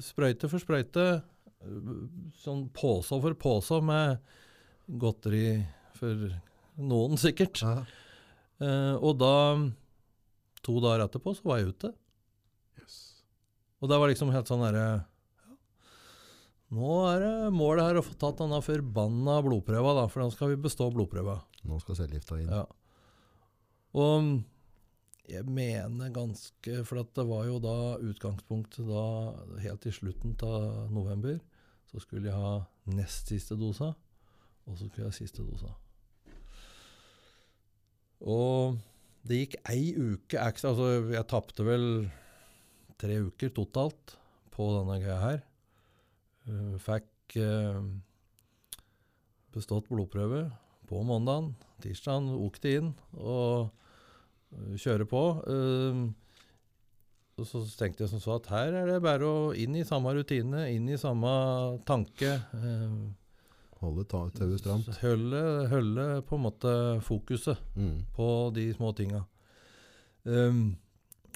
sprøyte for sprøyte. Sånn pose for pose med godteri for noen, sikkert. Ja. Eh, og da, to dager etterpå, så var jeg ute. Yes. Og det var liksom helt sånn derre ja, Nå er det målet her å få tatt denne forbanna blodprøva, da, for da skal vi bestå blodprøva. Nå skal cellegifta inn. Ja. Og jeg mener ganske For det var jo da utgangspunktet da helt i slutten av november. Så skulle jeg ha nest siste dosa, og så skulle jeg ha siste dosa. Og det gikk ei uke ekstra. Altså, jeg tapte vel tre uker totalt på denne greia her. Eh, fikk eh, bestått blodprøve på mandagen. Tirsdagen åkte inn og kjøre på. Ehm, og så tenkte jeg som så at her er det bare å inn i samme rutine, inn i samme tanke. ehm, Holde ta- tauet stramt. Holde, holde på en måte fokuset Mm. på de små tinga. Um,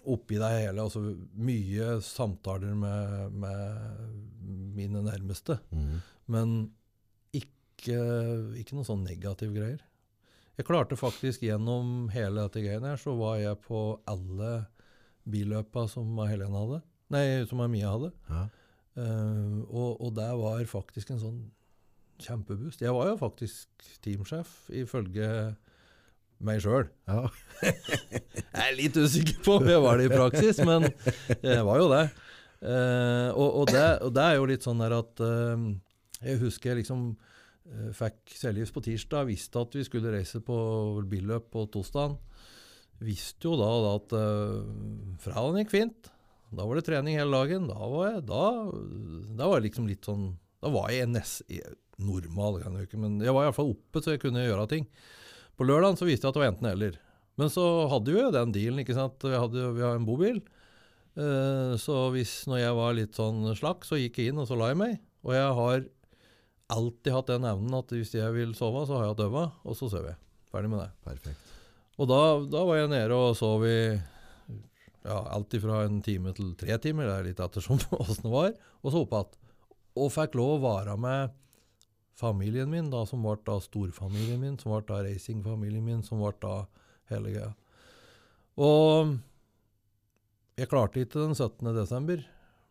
oppi det hele, altså mye samtaler med, med mine nærmeste. Mm. Men ikke, ikke noe sånn negative greier. Jeg klarte faktisk gjennom hele dette greiene her, så var jeg på alle billøpa som Helene hadde. Nei, som Mia hadde. Ja. Uh, og, og det var faktisk en sånn kjempeboost. Jeg var jo faktisk teamsjef, ifølge meg sjøl. ja. Jeg er litt usikker på om jeg var det i praksis, men jeg var jo det. Uh, og, og det. Og det er jo litt sånn der at uh, Jeg husker liksom fikk cellegift på tirsdag, visste at vi skulle reise på billøp på torsdag. Visste jo da, da at uh, fredagen gikk fint. Da var det trening hele dagen. Da var jeg da, da var jeg liksom litt sånn Da var jeg nest, normal, kan jeg ikke, men jeg var iallfall oppe så jeg kunne gjøre ting. På lørdagen så visste jeg at det var enten-eller. Men så hadde vi jo den dealen, ikke sant. Vi, hadde, vi har en bobil. Uh, så hvis når jeg var litt sånn slakk, så gikk jeg inn og så la jeg meg. Og jeg har alltid hatt den evnen at hvis jeg vil sove, så har jeg døva, og så sover jeg. Ferdig med det. Perfekt. Og da, da var jeg nede og sov i ja, alt fra en time til tre timer, det er litt ettersom åssen det var, og så opp igjen. Og fikk lov å være med familien min, da, som ble da storfamilien min, som ble da racingfamilien min, som ble da hele greia. Og jeg klarte ikke den 17. desember,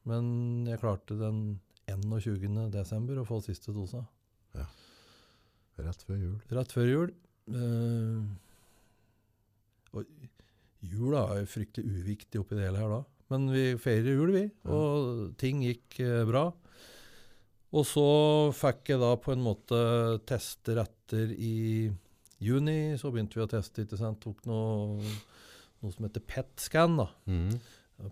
men jeg klarte den 21.12. å få siste dosa. Rett før jul. Rett før jul. Eh, og jula er fryktelig uviktig oppi det hele her da. Men vi feirer jul, vi. Og ting gikk eh, bra. Og så fikk jeg da på en måte tester etter i juni. Så begynte vi å teste, ikke sant. Tok noe, noe som heter PET-scan, da. Mhm.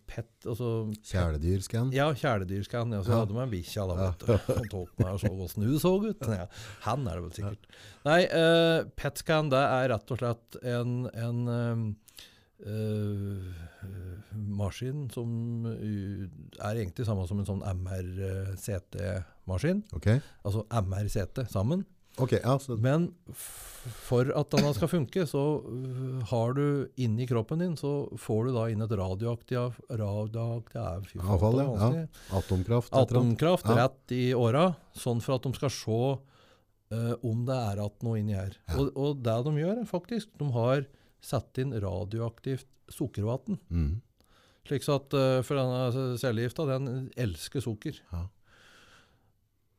PET, altså Kjæledyrscan. ja, kjæledyrscan. Ja, så Ja. hadde man en bikkja, da. vet du. Han tok meg og så åssen hun så ut. Ja, han er det vel sikkert. Nei, uh, PET-scan det er rett og slett en, en uh, uh, maskin som eh, er egentlig samme som en sånn MR-CT-maskin. Ok, Altså MR-CT sammen. Ok, ja, Men for at denne skal funke, så øh, har du inni kroppen din, så får du da inn et radioaktivt radioaktiv, Avfall, ja. atomkraft. Atomkraft Ja. rett i åra, sånn for at de skal se uh, om det er igjen noe inni her. Ja. Og, og det de gjør, er faktisk, de har satt inn radioaktivt sukkervann. Mm. Slik så at, uh, For denne cellegifta, den elsker sukker. Ja.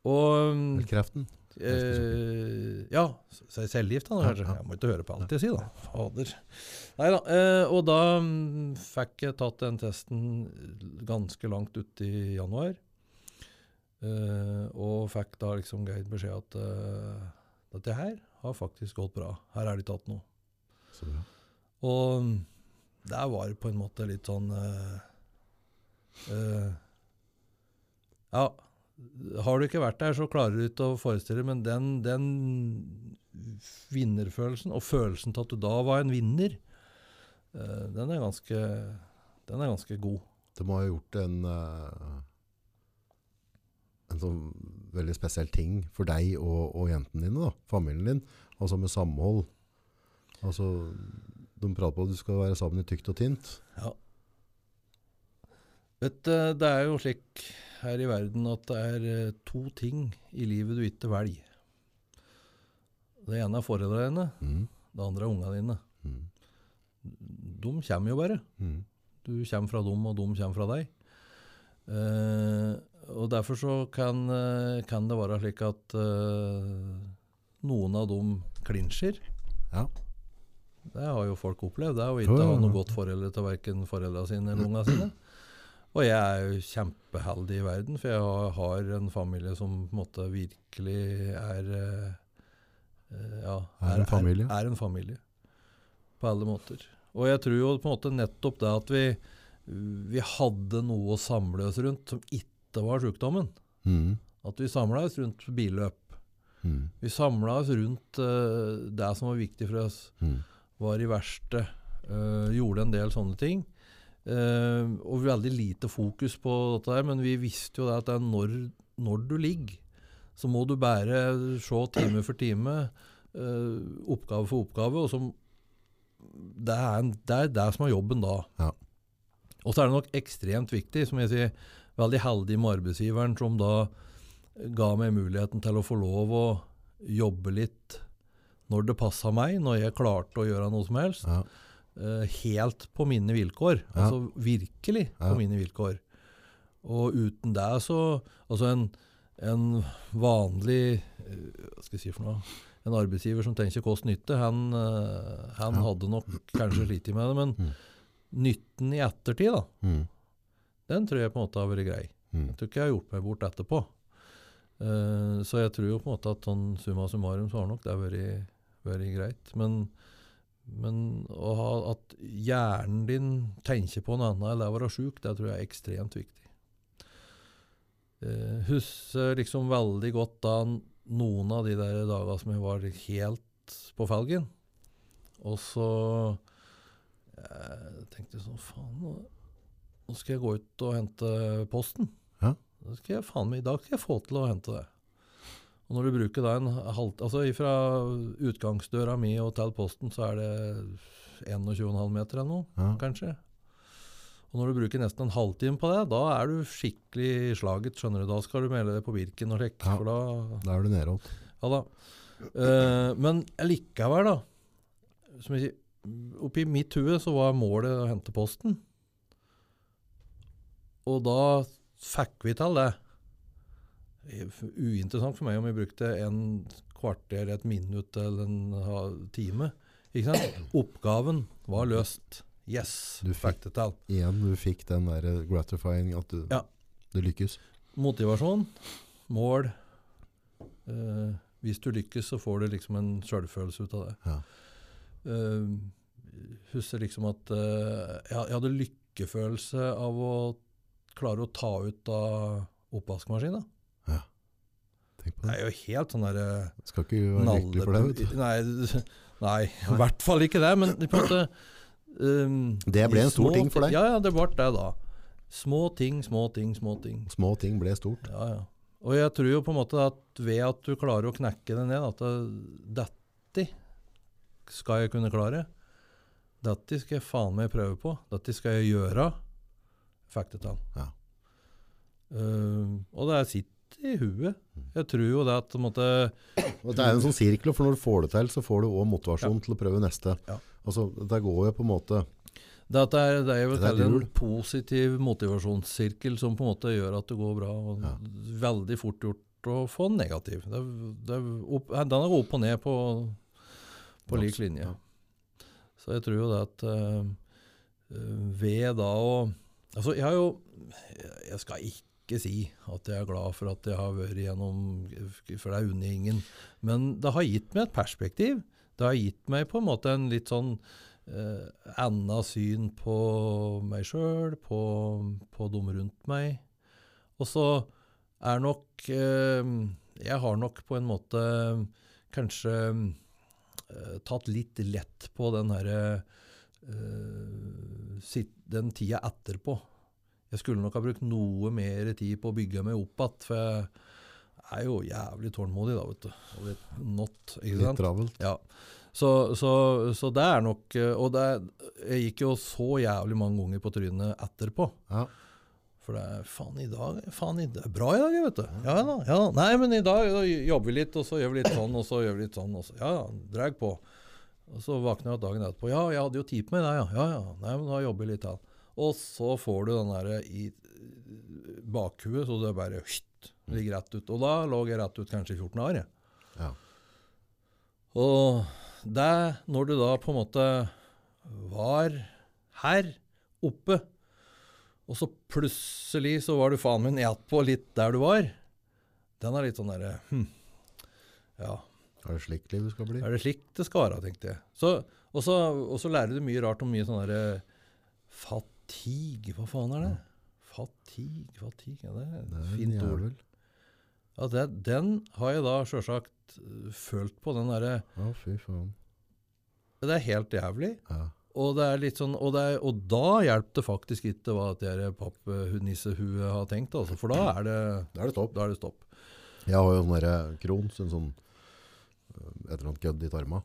Og kreften. Eh, ja, så cellegift da, kanskje. Jeg må ikke høre på alt jeg sier, da. Fader. Nei da. Eh, og da mm, fikk jeg tatt den testen ganske langt ut i januar. Eh, og fikk da liksom greit beskjed at uh, dette her har faktisk gått bra. Her er det tatt noe. Så bra. Og mm, der var det på en måte litt sånn Ja, har du ikke vært der, så klarer du ikke å forestille men den, den vinnerfølelsen, og følelsen til at du da var en vinner, eh, den, er ganske, den er ganske god. Det må ha gjort en, eh, en sånn veldig spesiell ting for deg og, og jentene dine, da, familien din, altså med samhold. Altså, de prater på at du skal være sammen i tykt og tint. Ja. Vet du, det er jo slik her i verden at det er eh, to ting i livet du ikke velger. Det ene er foreldrene dine, Mm. det andre er ungene dine. Mm. De kommer jo bare. Mm. Du kommer fra dem, og de kommer fra deg. Eh, og derfor så kan, eh, kan det være slik at eh, noen av dem klinsjer. Ja. Det har jo folk opplevd, det å Ja, ikke ha noe godt forhold til verken foreldrene sine eller ungene sine. Og jeg er jo kjempeheldig i verden, for jeg har, en familie som på en måte virkelig er eh, eh, ja, Er en familie. Er, er en familie. På alle måter. Og jeg tror jo på en måte nettopp det at vi, vi hadde noe å samle oss rundt som ikke var sykdommen. Mm. At vi samla oss rundt billøp. Mm. Vi samla oss rundt uh, det som var viktig for oss Mm. var i verste, Uh, gjorde en del sånne ting. Eh, og veldig lite fokus på dette her, men vi visste jo det at det er når, når du ligger, så må du bare se time for time, uh, oppgave for oppgave, og som, det, er en, det er det som er jobben da. Ja. Og så er det nok ekstremt viktig, som jeg sier, veldig heldig med arbeidsgiveren som da ga meg muligheten til å få lov å jobbe litt når det passa meg, når jeg klarte å gjøre noe som helst. Ja. Eh, helt på mine vilkår. Ja. Altså virkelig på Ja. mine vilkår. Og uten det så Altså en, en vanlig eh, Hva skal jeg si for noe? En arbeidsgiver som tenker kost-nytte, han, eh, han Ja. hadde nok kanskje slitt med det. Men Mm. nytten i ettertid, da, Mm. den tror jeg på en måte har vært grei. Mm. Jeg tror ikke jeg har gjort meg bort etterpå. Uh, så jeg tror jo på en måte at sånn summa summarum så har nok det vært, vært greit. Men, men å ha, at hjernen din tenker på noe annet enn det å være sjuk, det tror jeg er ekstremt viktig. Uh, husker liksom veldig godt da noen av de der dagene som jeg var helt på felgen. Og så jeg tenkte sånn Faen, nå skal jeg gå ut og hente posten. Ja. Da skal jeg faen meg, I dag skal jeg få til å hente det. Og når du bruker da en halv... Altså fra utgangsdøra mi og til posten, så er det 21,5 meter eller noe, Ja. kanskje. Og når du bruker nesten en halvtime på det, da er du skikkelig i slaget, skjønner du. Da skal du melde deg på Birken og sjekke, Ja. For da Da er du nede igjen. Ja da. Uh, men likevel, da. Som jeg sier, oppi mitt hue så var målet å hente posten. Og da fikk vi til det. Uinteressant for meg om jeg brukte en kvarter, et minutt eller en time. Ikke sant? Oppgaven var løst. Yes, Du fikk det til. Igjen, du fikk den der gratifying at du, Ja. du lykkes. Motivasjon, mål. Eh, hvis du lykkes, så får du liksom en sjølfølelse ut av det. Ja. Eh, husker liksom at eh, jeg hadde lykkefølelse av å klare å ta ut av oppvaskmaskina. Tenk på Det det. er jo helt sånn derre Skal ikke være lykkelig for det. vet du. Nei, nei, i hvert fall ikke det. Men på en måte um, Det ble en stor ting for deg. Ja, ja, det ble det, da. Små ting, små ting, små ting. Små ting ble stort. Ja, ja. Og jeg tror jo på en måte at ved at du klarer å knekke det ned, at det, dette skal jeg kunne klare. Dette skal jeg faen meg prøve på. Dette skal jeg gjøre. Fikk det til. Ja. Uh, og det sitter i huet. Jeg tror jo det at måtte, det er en sånn sirkel, for når du får det til, så får du òg motivasjon til å prøve neste. Ja. Altså, det går jo på en måte det, er, det er jo Det er en positiv motivasjonssirkel som på en måte gjør at det går bra. Og Ja. Veldig fort gjort å få negativ. Det, det, opp, den er opp og ned på, på lik linje. Ja. Så jeg tror jo det at eh, ved da å Altså, jeg har jo Jeg skal ikke si at jeg er glad for at jeg har vært gjennom For det er unner ingen. Men det har gitt meg et perspektiv. Det har gitt meg på en måte en litt sånn eh, anna syn på meg sjøl, på, på dem rundt meg. Og så er nok eh, Jeg har nok på en måte kanskje eh, tatt litt lett på den herre eh, den tida etterpå. Jeg skulle nok ha brukt noe mer tid på å bygge meg opp igjen, for jeg er jo jævlig tålmodig, da, vet du. Og litt not, ikke sant? litt travelt. Ja. Så, så, så det er nok Og det, jeg gikk jo så jævlig mange ganger på trynet etterpå. Ja. For det er faen i dag faen i, Det er bra i dag, vet du. Ja da. ja da. Nei, men i dag da jobber vi litt, og så gjør vi litt sånn, og så gjør vi litt sånn. Og så, ja, ja, drag på. Og så våkner jeg dagen etterpå. Ja, jeg hadde jo tid på meg, da, ja. Ja, ja. Nei, men da jobber jeg litt til. Og så får du den der i bakhuet, så det bare hytt, ligger rett ut. Og da lå jeg rett ut kanskje i 14 år. Ja. Og det, når du da på en måte var her oppe, og så plutselig så var du faen min nedpå litt der du var, den er litt sånn derre hm, Ja, Er det slik livet skal bli? er det slik det skal være, tenkte jeg. Så, og, så, lærer du mye rart om mye sånn derre Fatigue, hva faen er det? Fatigue, fatigue, ja, det er Det er fint ord. Ja, det, den har jeg da sjølsagt øh, følt på, den derre Ja, fy faen. Det er helt jævlig. Ja. Og det er litt sånn, og, er, og da hjelper det faktisk ikke hva det pappnissehuet har tenkt, altså, for da er det, Da er det stopp. er det stopp. Jeg har jo sånn derre Crohns, en sånn øh, et eller annet gødd i tarma.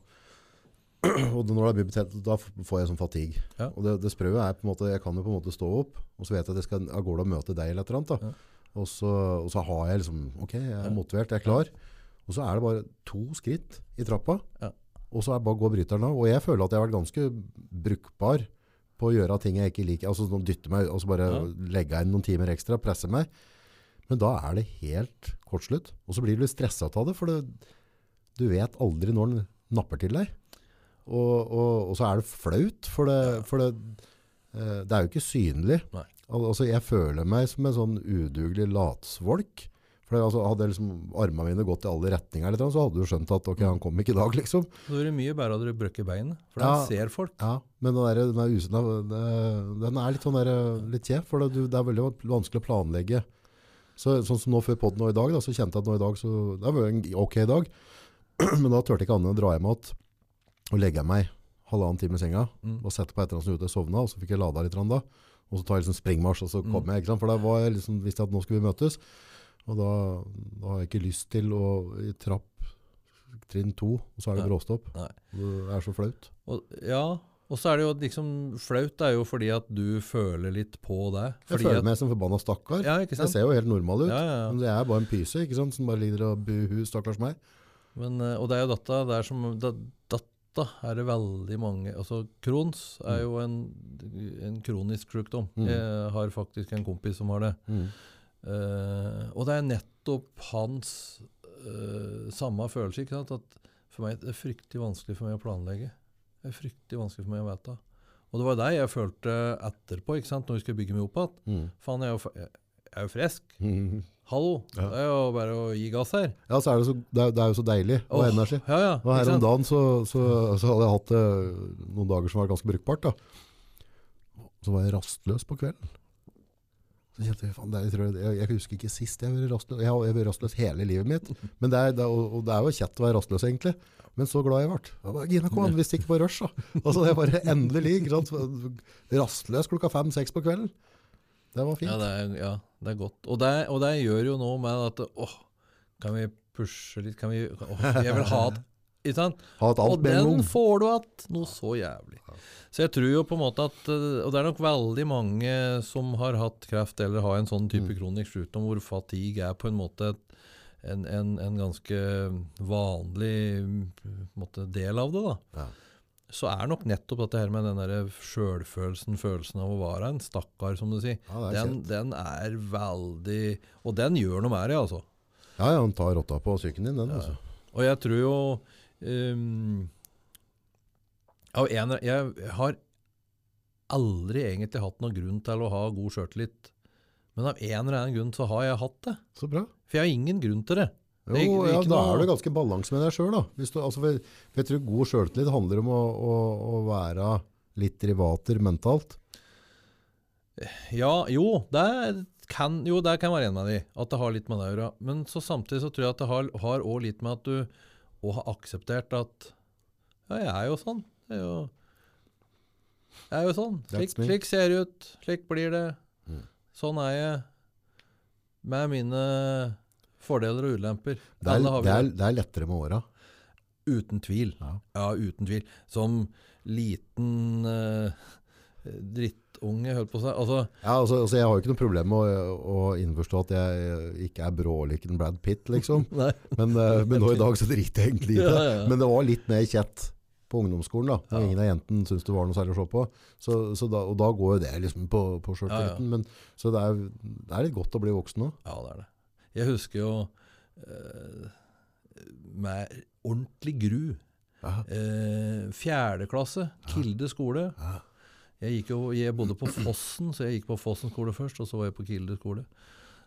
Og når det blir betalt, da får jeg sånn fatigue. Ja. Og det, det sprøe er på en måte, jeg kan jo på en måte stå opp, og så vet jeg at jeg skal av gårde og møte deg eller et eller annet. Ja. Og, så, og så har jeg liksom, ok, jeg er Ja. motivert, jeg er klar. Og så er det bare to skritt i trappa, Ja. og så er det bare å gå bryteren av. Og jeg føler at jeg har vært ganske brukbar på å gjøre ting jeg ikke liker. Altså sånn dytte meg, altså bare legge inn noen timer ekstra, presse meg. Men da er det helt kortslutt. Og så blir du litt stressa av det, for det, du vet aldri når den napper til deg. Og, og, og så er det flaut, for det, for det, eh, det er jo ikke synlig. Nei. Al altså, jeg føler meg som en sånn udugelig latsvolk. For altså, hadde liksom armene mine gått i alle retninger, så hadde du skjønt at ok, han kom ikke i dag, liksom. Så det er mye bedre at du brøkker beinet, for Ja. den ser folk. Ja, men den, der, den, er usen, den er litt sånn der, litt kjev, for det, det er veldig vanskelig å planlegge. Så, sånn som nå før podden nå i dag, da, så kjente jeg at nå i dag, så det var en ok dag. Men da tørte jeg ikke annet enn å dra hjem igjen og legge meg halvannen time i senga, Mm. og sette på et eller annet som ute og sovna, og så fikk jeg lada litt da. Og så tar jeg liksom springmarsj, og så kom Mm. jeg, ikke sant? For da var jeg liksom, visste jeg at nå skulle vi møtes. Og da, da har jeg ikke lyst til å i trapp trinn to, og så er det Nei. bråstopp. Nei. Det er så flaut. Og, ja, og så er det jo liksom flaut er jo fordi at du føler litt på det. Jeg føler at, meg som forbanna stakkar. Ja, Jeg ser jo helt normal ut. Ja, ja. Men det er bare en pyse ikke sant? som bare ligger og buhu, stakkars meg. Men, eh, og det er jo dette det er som da, er det veldig mange Altså Crohns er jo en, en kronisk sykdom. Mm. Jeg har faktisk en kompis som har det. Eh, og det er nettopp hans uh, samme følelse. ikke sant? At for meg, Det er fryktelig vanskelig for meg å planlegge. Det er fryktelig vanskelig for meg å vite. Og det var det jeg følte etterpå, ikke sant? når vi skulle bygge meg opp igjen. Mm. Faen, jeg er jo, er frisk. Mhm. Hallo! Ja. Det er jo bare å gi gass her. Ja, så er det, så, det, er, det er jo så deilig og Åh, energi. Ja, ja. Og her om dagen så, så, så hadde jeg hatt det noen dager som var ganske brukbart. Da. Så var jeg rastløs på kvelden. Så kjente jeg, faen, er, jeg, tror jeg, jeg, husker ikke sist jeg var rastløs. Jeg har, vært rastløs hele livet mitt. Men det er, det, og, og det er jo kjett å være rastløs, egentlig. Men så glad jeg ble. Jeg bare, Gina, kom an, vi stikker på rush, da. Altså, det bare endelig. Rastløs klokka fem-seks på kvelden. Det var fint. Ja, det er, ja, det er godt. Og det, og det gjør jo noe med at åh, kan vi pushe litt? Kan vi, åh, jeg vil ha et Ikke sant? Og den får du igjen! Noe så jævlig. Så jeg tror jo på en måte at Og det er nok veldig mange som har hatt kreft eller har en sånn type Mm. kronisk sykdom hvor fatigue er på en måte en, en, en ganske vanlig måte, del av det. da. Ja. Så er nok nettopp dette her med den der sjølfølelsen, følelsen av å være en stakkar, som du sier, Ja, den, den er veldig Og den gjør noe med deg, altså. Ja, ja, han tar rotta på psyken din, den. Ja. Altså. Og jeg tror jo um, av en, Jeg har aldri egentlig hatt noen grunn til å ha god sjøltillit. Men av en eller annen grunn så har jeg hatt det. Så bra. For jeg har ingen grunn til det. Jo, ja, da er du ganske balanse med deg sjøl, da. Hvis du, altså, for, for jeg tror god sjøltillit handler om å, å, å være litt rivater mentalt. Ja, jo, det kan, jo, det kan jeg være enig med deg i. At det har litt med det å gjøre. Men så samtidig så tror jeg at det har, har også litt med at du også har akseptert at Ja, jeg er jo sånn. Jeg er jo, jeg er jo sånn. Slik, slik ser det ut. Slik blir det. Mm. Sånn er jeg. Med mine fordeler og ulemper. Det er, det er, det. er lettere med åra. Uten tvil. Ja. Ja, uten tvil. Som liten eh, drittunge, holdt på å si. Altså, Ja, altså, altså, jeg har jo ikke noe problem med å, å innforstå at jeg ikke er bråliken Brad Pitt, liksom. Men, eh, men nå i dag så driter jeg egentlig i det. Ja, ja. Men det var litt mer kjett på ungdomsskolen, da. og ingen av jentene syntes det var noe særlig å se på. Så, så da, og da går jo det liksom på, på sjøltilliten. Men Så det er, det er litt godt å bli voksen òg. Ja, det er det. Jeg husker jo eh, med ordentlig gru. Eh, fjerde klasse, Kilde skole. Jeg, jo, jeg bodde på Fossen, så jeg gikk på Fossen skole først, og så var jeg på Kilde skole.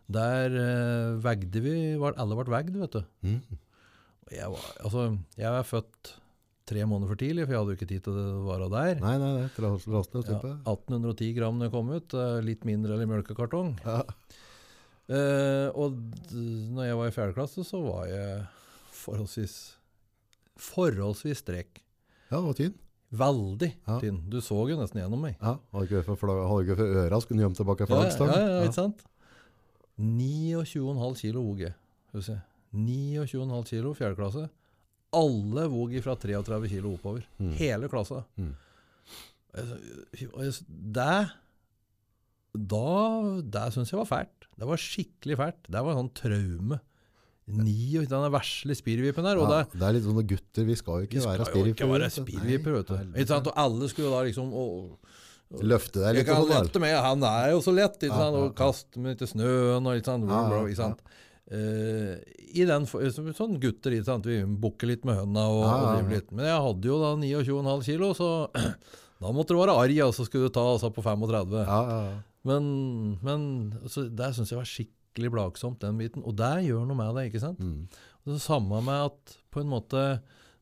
Der eh, vegde vi, var, alle ble vegd, vet du. Mm. Jeg, var, altså, jeg er født tre måneder for tidlig, for jeg hadde jo ikke tid til å være der. Nei, nei, nei. Rastløs Ja, 1810 gram når jeg kom ut, eh, litt mindre enn i melkekartong. Ja. Eh, og når jeg var i fjerde klasse, så var jeg forholdsvis forholdsvis strek. ja, var tynn. Veldig Ja. tynn. Du så jo nesten gjennom meg. Ja, hadde ikke vært for, flag- for øra, skulle gjemt tilbake Ja, ja, flaggstang. ja, ikke sant? 29,5 kilo vog jeg. Skal 29,5 kilo, fjerde klasse. Alle vog fra 33 kilo oppover. Mm. Hele klassa. Mm. Og jeg- Det Da Det syns jeg var fælt. Det var skikkelig fælt. Det var sånn traume. Ni, og den vesle spirvipen der. Ja, det, det er litt sånne gutter, vi skal jo vi ikke skal være jo ikke være spirreviper, vet du. Ikke sant? Og alle skulle jo da liksom å, Løfte deg Jeg litt. kan og sånn, lette med, han er jo så lett, ikke Ja, sant? ja, og kaste med til snøen og litt sånn. Ja, ja, ikke sant? Eh, I den, sånn gutter, ikke sant? vi bukker litt med hønna og, Ja, ja, ja, og litt. Men jeg hadde jo da 29,5 kilo, så da måtte du være arg, og så skulle du ta altså, på 35. Men, men altså, der syns jeg var skikkelig plagsomt, den biten. Og det gjør noe med deg, ikke sant? Mm. Det samme med at på en måte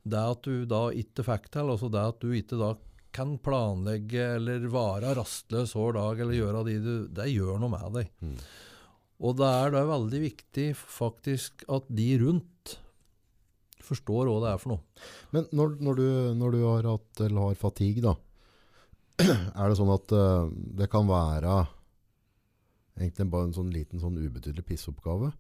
det at du da ikke fikk til, altså det at du ikke da kan planlegge eller være rastløs hver dag eller gjøre de du Det gjør noe med deg. Mm. Og det er da veldig viktig faktisk at de rundt forstår hva det er for noe. Men når, når, du, når du har hatt eller har fatigue, da, er det sånn at eh, det kan være egentlig bare en sånn liten, sånn ubetydelig pissoppgave,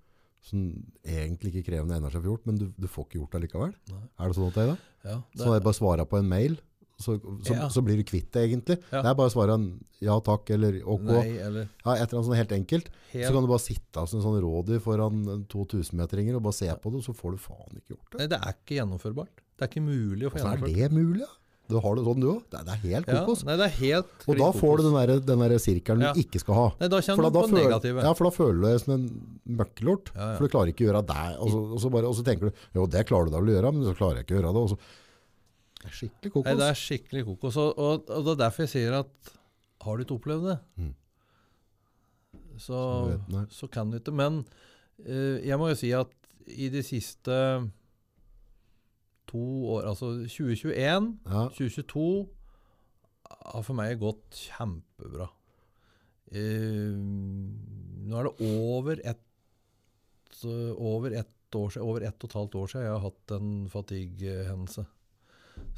som egentlig ikke krever noe energi for gjort, men du, du får ikke gjort det likevel? Nei. Er det sånn at det er det? Ja, Så når jeg bare svarer på en mail, så, så, Ja. så blir du kvitt det egentlig. Ja. Det er bare å svare en ja takk eller ok. Nei, eller Ja, et eller annet sånn helt enkelt. Så kan du bare sitte som en sånn rådyr foran en 2000-meteringer og bare se på det, og så får du faen ikke gjort det. Nei, det er ikke gjennomførbart. Det er ikke mulig å få Hvordan er det mulig? Du har det sånn du òg? Det, det er helt Ja, kokos. nei, det er helt og da får du den der, den der sirkelen Ja. du ikke skal ha. Nei, da kjenner kommer du på føler, negative. ja, for da føler du deg som en møkkelort. Ja, ja. For du klarer ikke å gjøre det. Og så, og, så bare, og så tenker du jo, det klarer du da å gjøre, men så klarer jeg ikke å gjøre det. Det er skikkelig kokos. Nei, det er skikkelig kokos. Og, og, og det er derfor jeg sier at har du ikke opplevd det, Mm. så, Så så kan du ikke. Men uh, jeg må jo si at i de siste to år, altså 2021, Ja, 2022, har for meg gått kjempebra. Uh, nå er det over ett over ett år siden, over ett og et halvt år siden jeg har hatt en fatigue-hendelse.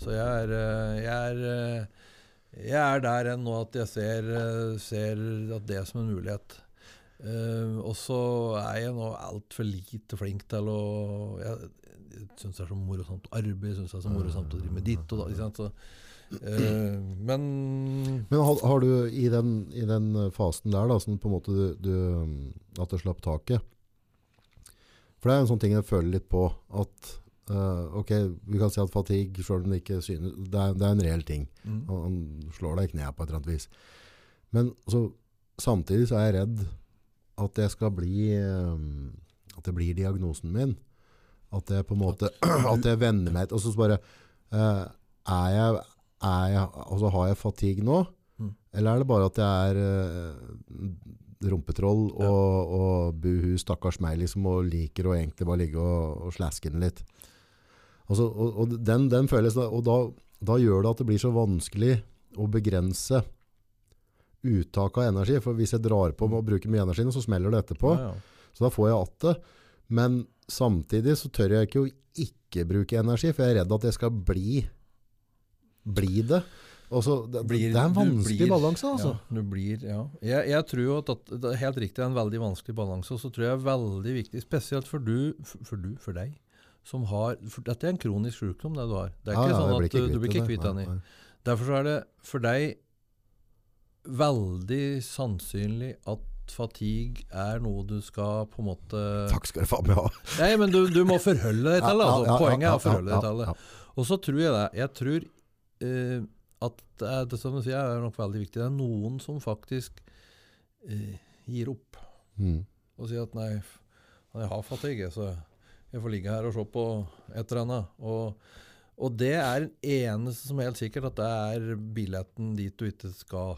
Så jeg er, eh, jeg er eh, jeg er der enn nå at jeg ser, ser at det er som en mulighet. Uh, og så er jeg nå altfor lite flink til å jeg syns det er så morosomt å arbeide, syns det er så morosomt å drive med ditt og da. Så, øh, men Men har, har du i den, i den fasen der, da, som på en måte du, du, at du slapp taket For det er en sånn ting jeg føler litt på, at øh, ok, vi kan si at fatigue, slår om det ikke synes, det er, det er en reell ting. mm, Han, han slår deg i kneet på et eller annet vis. Men så, samtidig så er jeg redd at jeg skal bli øh, At det blir diagnosen min. At jeg på en måte At jeg venner meg Og så bare eh, Er jeg, er jeg Altså har jeg fatigue nå? Mm. Eller er det bare at jeg er uh, rumpetroll og, Ja. og buhu, stakkars meg, liksom, og liker å egentlig bare ligge og, og slaske den litt? Altså, og, og den, den føles Og da, da gjør det at det blir så vanskelig å begrense uttak av energi. For hvis jeg drar på med å bruke mye energi, så smeller det etterpå. ja, ja. Så da får jeg att det. Men samtidig så tør jeg ikke å ikke bruke energi, for jeg er redd at jeg skal bli, bli det. Også, det, Blir- det er en vanskelig blir- balanse, altså. Ja, blir, ja. Jeg, jeg tror jo at, at det er helt riktig det er en veldig vanskelig balanse, og så tror jeg det er veldig viktig, spesielt for du, for, for du, for deg, som har for Dette er en kronisk sykdom, det du har. Det er ikke ja, sånn at du, du blir ikke kvitt den i. Derfor så er det for deg veldig sannsynlig at fatigue er noe du skal på en måte Takk skal du faen meg ha. Nei, men du, du må forholde deg til det. Altså. Poenget er å forholde deg til det. Og så tror jeg det. Jeg tror eh, at det, er, det som du sier, er nok veldig viktig. Det er noen som faktisk eh, gir opp Mm. og sier at nei, jeg har fatigue, så jeg får ligge her og se på et eller annet. Og, og det er eneste som er helt sikkert, at det er billetten dit du ikke skal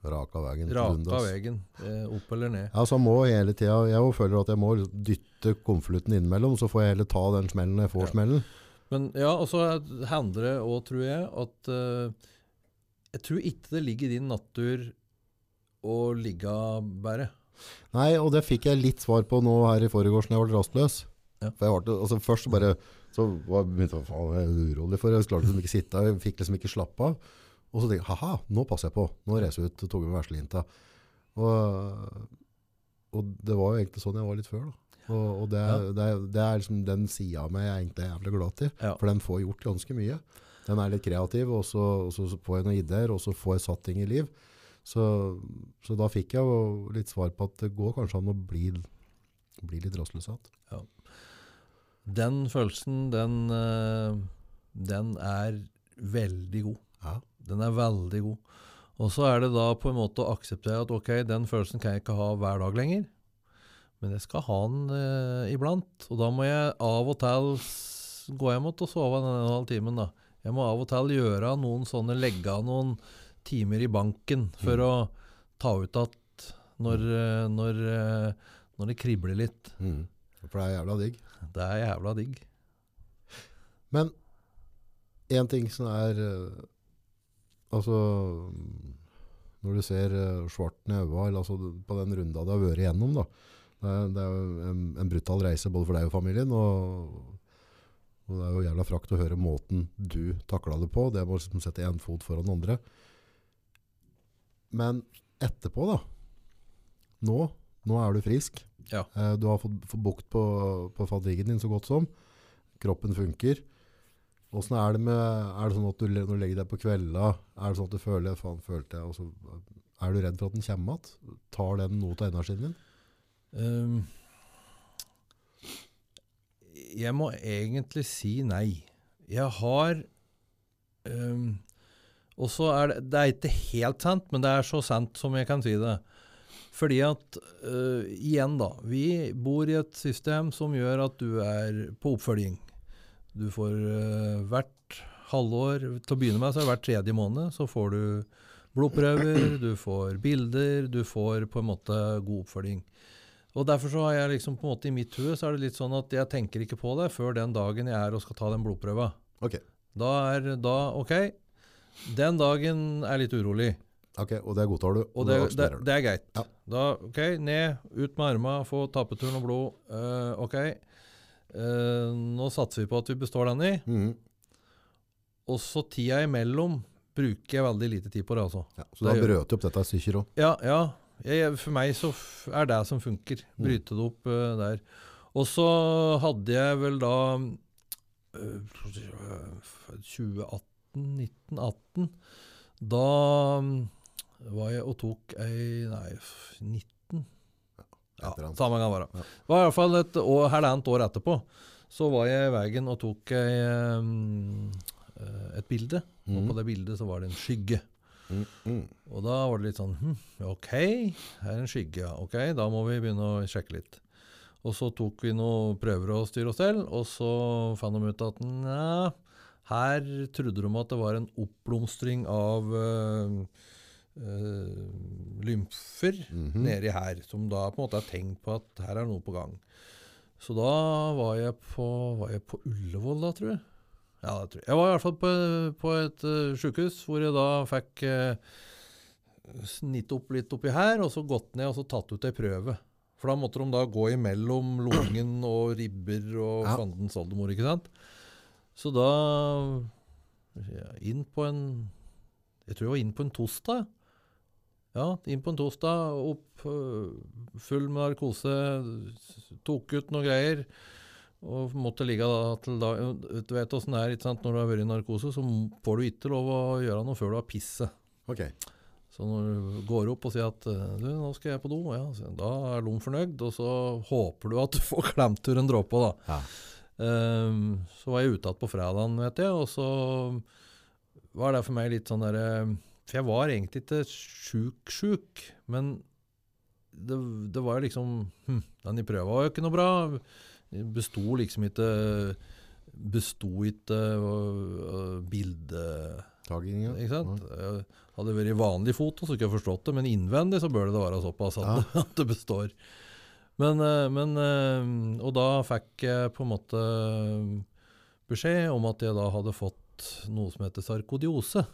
Raka veien. Raka veien. Eh, opp eller ned. Ja, så jeg må hele tida Jeg føler at jeg må dytte konvolutten innimellom, så får jeg heller ta den smellen når jeg får Ja. smellen. Men ja, og så handler det òg, tror jeg, at uh, Jeg tror ikke det ligger i din natur å ligge bare. Nei, og det fikk jeg litt svar på nå her i forgårs når jeg ble rastløs. Ja. For jeg var, altså først bare så var, begynte jeg å jeg er urolig for jeg klarte liksom ikke sitte, jeg fikk liksom ikke slappe av. Og så tenkte jeg, ha-ha, nå passer jeg på. Nå reiser jeg ut og tok med verslinta. Og, og det var jo egentlig sånn jeg var litt før da. Og, og det, Ja. det, det er liksom den siden av meg jeg egentlig er jævlig glad til. Ja. For den får gjort ganske mye. Den er litt kreativ, og så, og så får jeg noen ideer, og så får jeg satt ting i liv. Så, så da fikk jeg jo litt svar på at det går kanskje an å bli, bli litt rastløs igjen. Den følelsen, den, eh, den er veldig god. Ja. Den er veldig god. Og så er det da på en måte å akseptere at ok, den følelsen kan jeg ikke ha hver dag lenger. Men jeg skal ha den eh, iblant. Og da må jeg av og til gå hjem og sove den og en halv timen. da. Jeg må av og til gjøre noen sånne, legge av noen timer i banken for Mm. å ta ut at når, eh, når, eh, når det kribler litt. Mm. For det er jævla digg. Det er jævla digg. Men en ting som er eh, Altså Når du ser eh, svarten i øynene, altså på den runda du har vært igjennom, da. Det er, det er en, en brutal reise både for deg og familien. Og, og det er jo jævla frakt å høre måten du takla det på. Det må liksom sette én fot foran den andre. Men etterpå, da. Nå, nå er du frisk. Ja. Eh, Du har fått, fått bukt på, på fatiguen din så godt som. Kroppen funker. Åssen er det med Er det sånn at du når du legger deg på kvelda, er det sånn at du føler Faen, følte jeg og så Er du redd for at den kommer igjen? Tar den noe av energien din? Um, jeg må egentlig si nei. Jeg har Um, og så er det, det er ikke helt sant, men det er så sant som jeg kan si det. Fordi at, uh, igjen da, vi bor i et system som gjør at du er på oppfølging. Du får uh, hvert halvår, til å begynne med så er det hvert tredje måned, så får du blodprøver, du får bilder, du får på en måte god oppfølging. Og Derfor så har jeg liksom på en måte i mitt hue så er det litt sånn at jeg tenker ikke på det før den dagen jeg er og skal ta den blodprøva. Ok. Da er da OK. Den dagen er litt urolig. Ok, Og det godtar du? Og det, det, du. det er greit. Ja. Da, OK, ned, ut med armene, få tappetur og blod. Uh, OK. Eh, nå satser vi på at vi består den i. Mhm. Og så tida imellom bruker jeg veldig lite tid på det, altså. ja, så da brøt du opp dette stykker òg? Ja, ja. Jeg, for meg så er det som funker. Mm. Bryte det opp uh, der. Og så hadde jeg vel da uh, 2018-1918 Da um, var jeg og tok ei Nei, f- 19 Ja, samme kan være. Ja. Det var i hvert fall et år, halvannet år etterpå. Så var jeg i veien og tok ei, um, et bilde. Og Mhm. på det bildet så var det en skygge. Mm, mm. Og da var det litt sånn hm, OK, her er en skygge. Ok, da må vi begynne å sjekke litt. Og så tok vi noen prøver å styre oss til, og så fant de ut at nja, her trodde de at det var en oppblomstring av øh, øh, lymfer -hmm. nedi her, som da på en måte er tegn på at her er noe på gang. Så da var jeg på, var jeg på Ullevål, da, tror jeg. Ja, det tror jeg. Jeg var i hvert fall på, på et uh, sykehus hvor jeg da fikk uh, snitt opp litt oppi her, og så gått ned og så tatt ut ei prøve. For da måtte de da gå imellom lungen og ribber og Ja. fandens oldemor, ikke sant? Så da ja, inn på en Jeg tror jeg var inn på en torsdag. Ja, inn på en torsdag, opp øh, full med narkose, tok ut noe greier. Og måtte ligge da til da Du vet åssen det er ikke sant? når du har vært i narkose, så får du ikke lov å gjøre noe før du har pisset. Ok. Så når du går opp og sier at du, nå skal jeg på do, ja, så da er de fornøyd, og så håper du at du får klemt ut en dråpe, da. Ja. Um, så var jeg ute igjen på fredagen, vet jeg, og så var det for meg litt sånn derre For jeg var egentlig ikke sjuk-sjuk, men det, det var jo liksom hm, Den i prøva var jo ikke noe bra. Besto liksom ikke Besto ikke bildet ja. ikke sant? Hadde det vært vanlig foto, så skulle jeg forstått det, men innvendig så bør det være såpass at, Ja. at det består. Men, eh, men eh, Og da fikk jeg på en måte beskjed om at jeg da hadde fått noe som heter sarkodiose.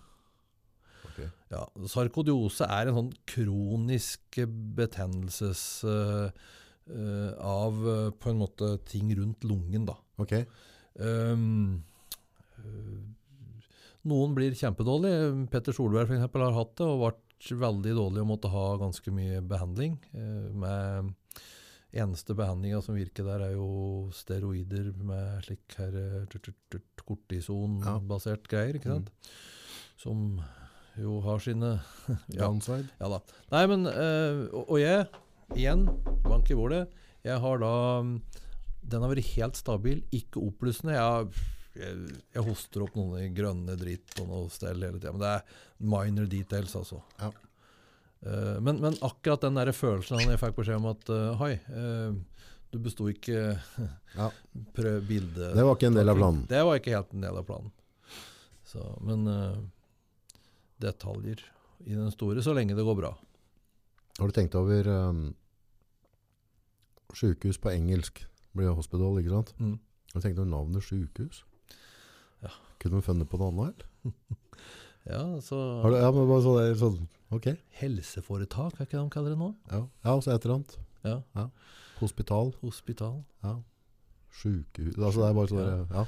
Ok. Ja, sarkodiose er en sånn kronisk betennelses uh, uh, av eh, på en måte ting rundt lungen, da. Okay. Um, noen blir kjempedårlige. Petter Solberg for eksempel, har hatt det og vært veldig dårlig og måtte ha ganske mye behandling. eh, med Eneste behandlinga som virker der, er jo steroider med slik her kortisonbasert greier. ikke sant? Som jo har sine ja, Downside. ja da. Nei, men eh, og, og jeg, igjen, bank i bordet, jeg har da Den har vært helt stabil, ikke oppblussende. Jeg, jeg, jeg hoster opp noen grønne dritt og noe stell hele tida. Men det er minor details, altså. Ja. Uh, men, men akkurat den der følelsen han jeg fikk beskjed om at uh, Hei, uh, du besto ikke Ja. prøv bildet Det var ikke en del av planen. Det var ikke helt en del av planen. Så, men detaljer i den store, så lenge det går bra. Har du tenkt over um, sykehus på engelsk? Blir hospital, ikke sant? Mm. Har du tenkt over navnet sykehus? Ja. Kunne du funnet på noe annet? Ja, så Har du, ja, men bare sånn, sånn Ok. Helseforetak, er ikke det de kaller det nå? Ja, ja så et eller annet. Ja. Hospital. Hospital. Ja. Sykehus Altså det er bare sånn ja. ja.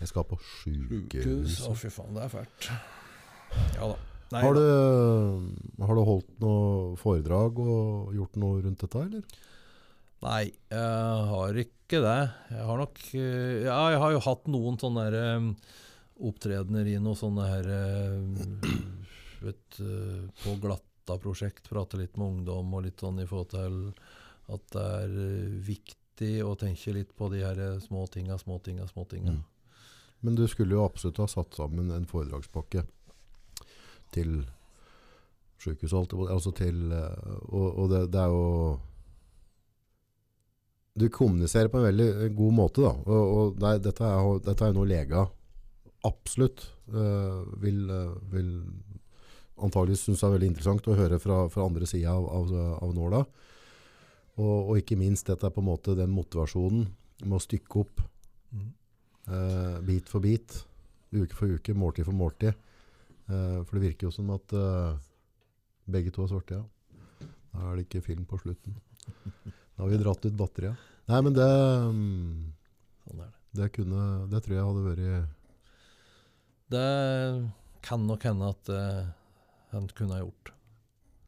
Jeg skal på sykehus. Å, fy faen, det er fælt. Ja da. Nei, Har du, har du holdt noe foredrag og gjort noe rundt dette, eller? Nei, jeg har ikke det. Jeg har nok eh, Ja, jeg har jo hatt noen sånne der, um, opptredener i noe sånne her eh, vet, uh, På Glatta-prosjekt. Prate litt med ungdom og litt sånn i forhold til at det er eh, viktig å tenke litt på de her små tinga, små tinga, små tinga. Mm. Men du skulle jo absolutt ha satt sammen en foredragspakke til sykehuset, holdt jeg på- altså til eh, Og, og det, det er jo Du kommuniserer på en veldig god måte, da. Og, og det dette, er, dette er jo noe lega absolutt øh, vil, eh, vil antagelig synes er veldig interessant å høre fra, fra andre sida av, av, av nåla. Og, og ikke minst dette er på en måte den motivasjonen med å stykke opp eh, bit for bit, uke for uke, måltid for måltid. Eh, for det virker jo som at eh, begge to har svarte, ja. Da er det ikke film på slutten. Da har vi dratt ut batteriet. Nei, men det, mm, Sånn er det. det kunne Det tror jeg hadde vært Det kan nok hende at uh, han kunne ha gjort.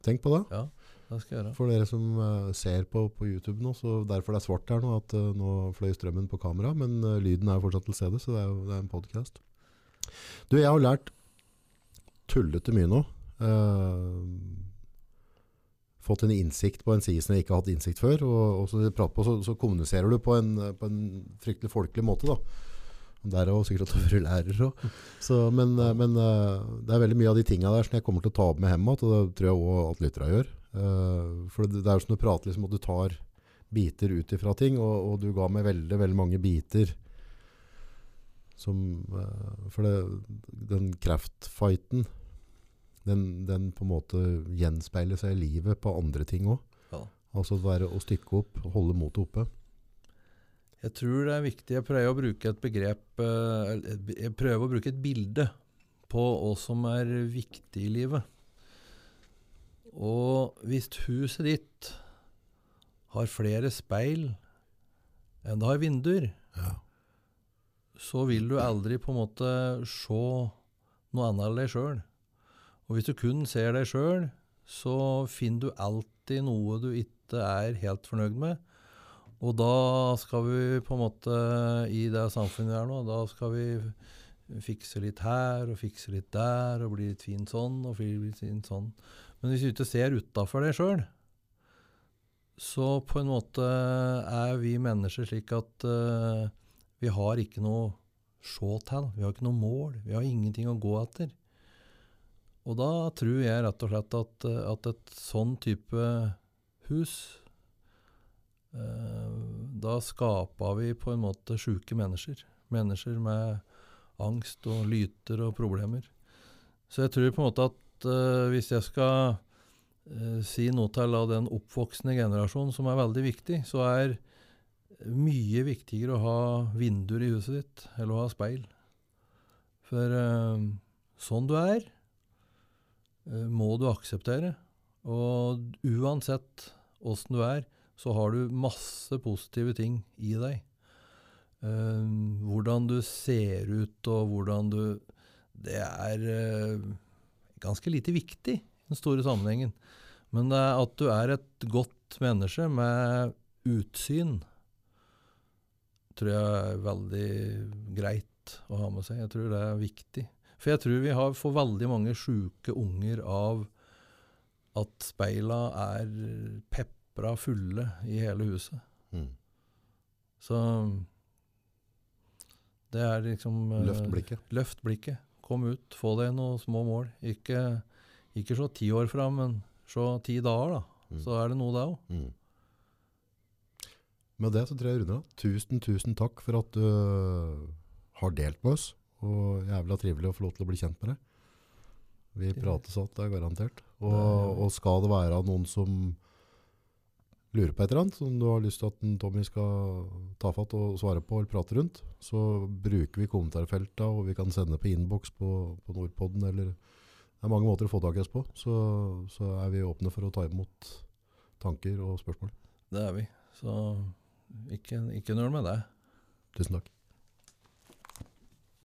Tenk på det. Det skal jeg gjøre. For dere som uh, ser på, på YouTube nå, så derfor det er svart her nå, at uh, nå fløy strømmen på kamera, men lyden er jo fortsatt til stede, så det er jo det er en podcast. Du, jeg har lært tullete mye nå. Uh, fått en innsikt på en side som jeg ikke har hatt innsikt før, og, og på, så, så kommuniserer du på en, på en fryktelig folkelig måte da. Der er jo sikkert at du er lærer òg. Men, eh, men eh, det er veldig mye av de tingene der som jeg kommer til å ta opp med hjemme, og det tror jeg også at lytterne gjør. Uh, for det, det er jo som du prater liksom, at du tar biter ut ifra ting, og, og du ga meg veldig, veldig mange biter som eh, For det, den kreftfighten, den, den på en måte gjenspeiler seg i livet på andre ting òg. Ja. Altså være å stykke opp, holde motet oppe. Jeg tror det er viktig. Jeg prøver å bruke et begrep eh, Jeg prøver å bruke et bilde på hva som er viktig i livet. Og hvis huset ditt har flere speil enn det har vinduer, Ja. Så vil du aldri på en måte se noe annet enn deg sjøl. Og hvis du kun ser deg sjøl, så finner du alltid noe du ikke er helt fornøyd med. Og da skal vi på en måte, i det samfunnet vi er nå, da skal vi fikse litt her og fikse litt der, og bli litt fin sånn og bli litt fin sånn. Men hvis du ikke ser utafor deg sjøl, så på en måte er vi mennesker slik at eh, vi har ikke noe til. Vi har ikke noe mål. Vi har ingenting å gå etter. Og da tror jeg rett og slett at, eh, at et sånn type hus eh, Da skaper vi på en måte sjuke mennesker. Mennesker med angst og lyter og problemer. Så jeg tror på en måte at eh, hvis jeg skal eh, si noe til den oppvoksende generasjonen som er veldig viktig, så er mye viktigere å ha vinduer i huset ditt, eller å ha speil. For eh, sånn du er, eh, må du akseptere. Og uansett åssen du er, så har du masse positive ting i deg. Eh, hvordan du ser ut og hvordan du Det er eh, ganske lite viktig i den store sammenhengen. Men det er at du er et godt menneske med utsyn, tror jeg er veldig greit å ha med seg. Jeg tror det er viktig. For jeg tror vi har for veldig mange sjuke unger av at speila er pepra fulle i hele huset. Mm. Så det er liksom eh, Løft blikket. Løft blikket. Kom ut, få deg noen små mål. Ikke, ikke se ti år fram, men se ti dager, da. Mm. Så er det noe, det òg. Med det så tror jeg jeg runder av. Tusen, tusen takk for at du øh, har delt med oss. Og jævla trivelig å få lov til å bli kjent med deg. Vi prates att, det er garantert. Og, og skal det være noen som lurer på et eller annet, som du har lyst til at Tommy skal ta fatt og svare på eller prate rundt, så bruker vi kommentarfelta, og vi kan sende på innboks på, på Nordpodden, eller det er mange måter å få tak i oss på. Så, så er vi åpne for å ta imot tanker og spørsmål. Det er vi. Så ikke, ikke nøl med det. Tusen takk.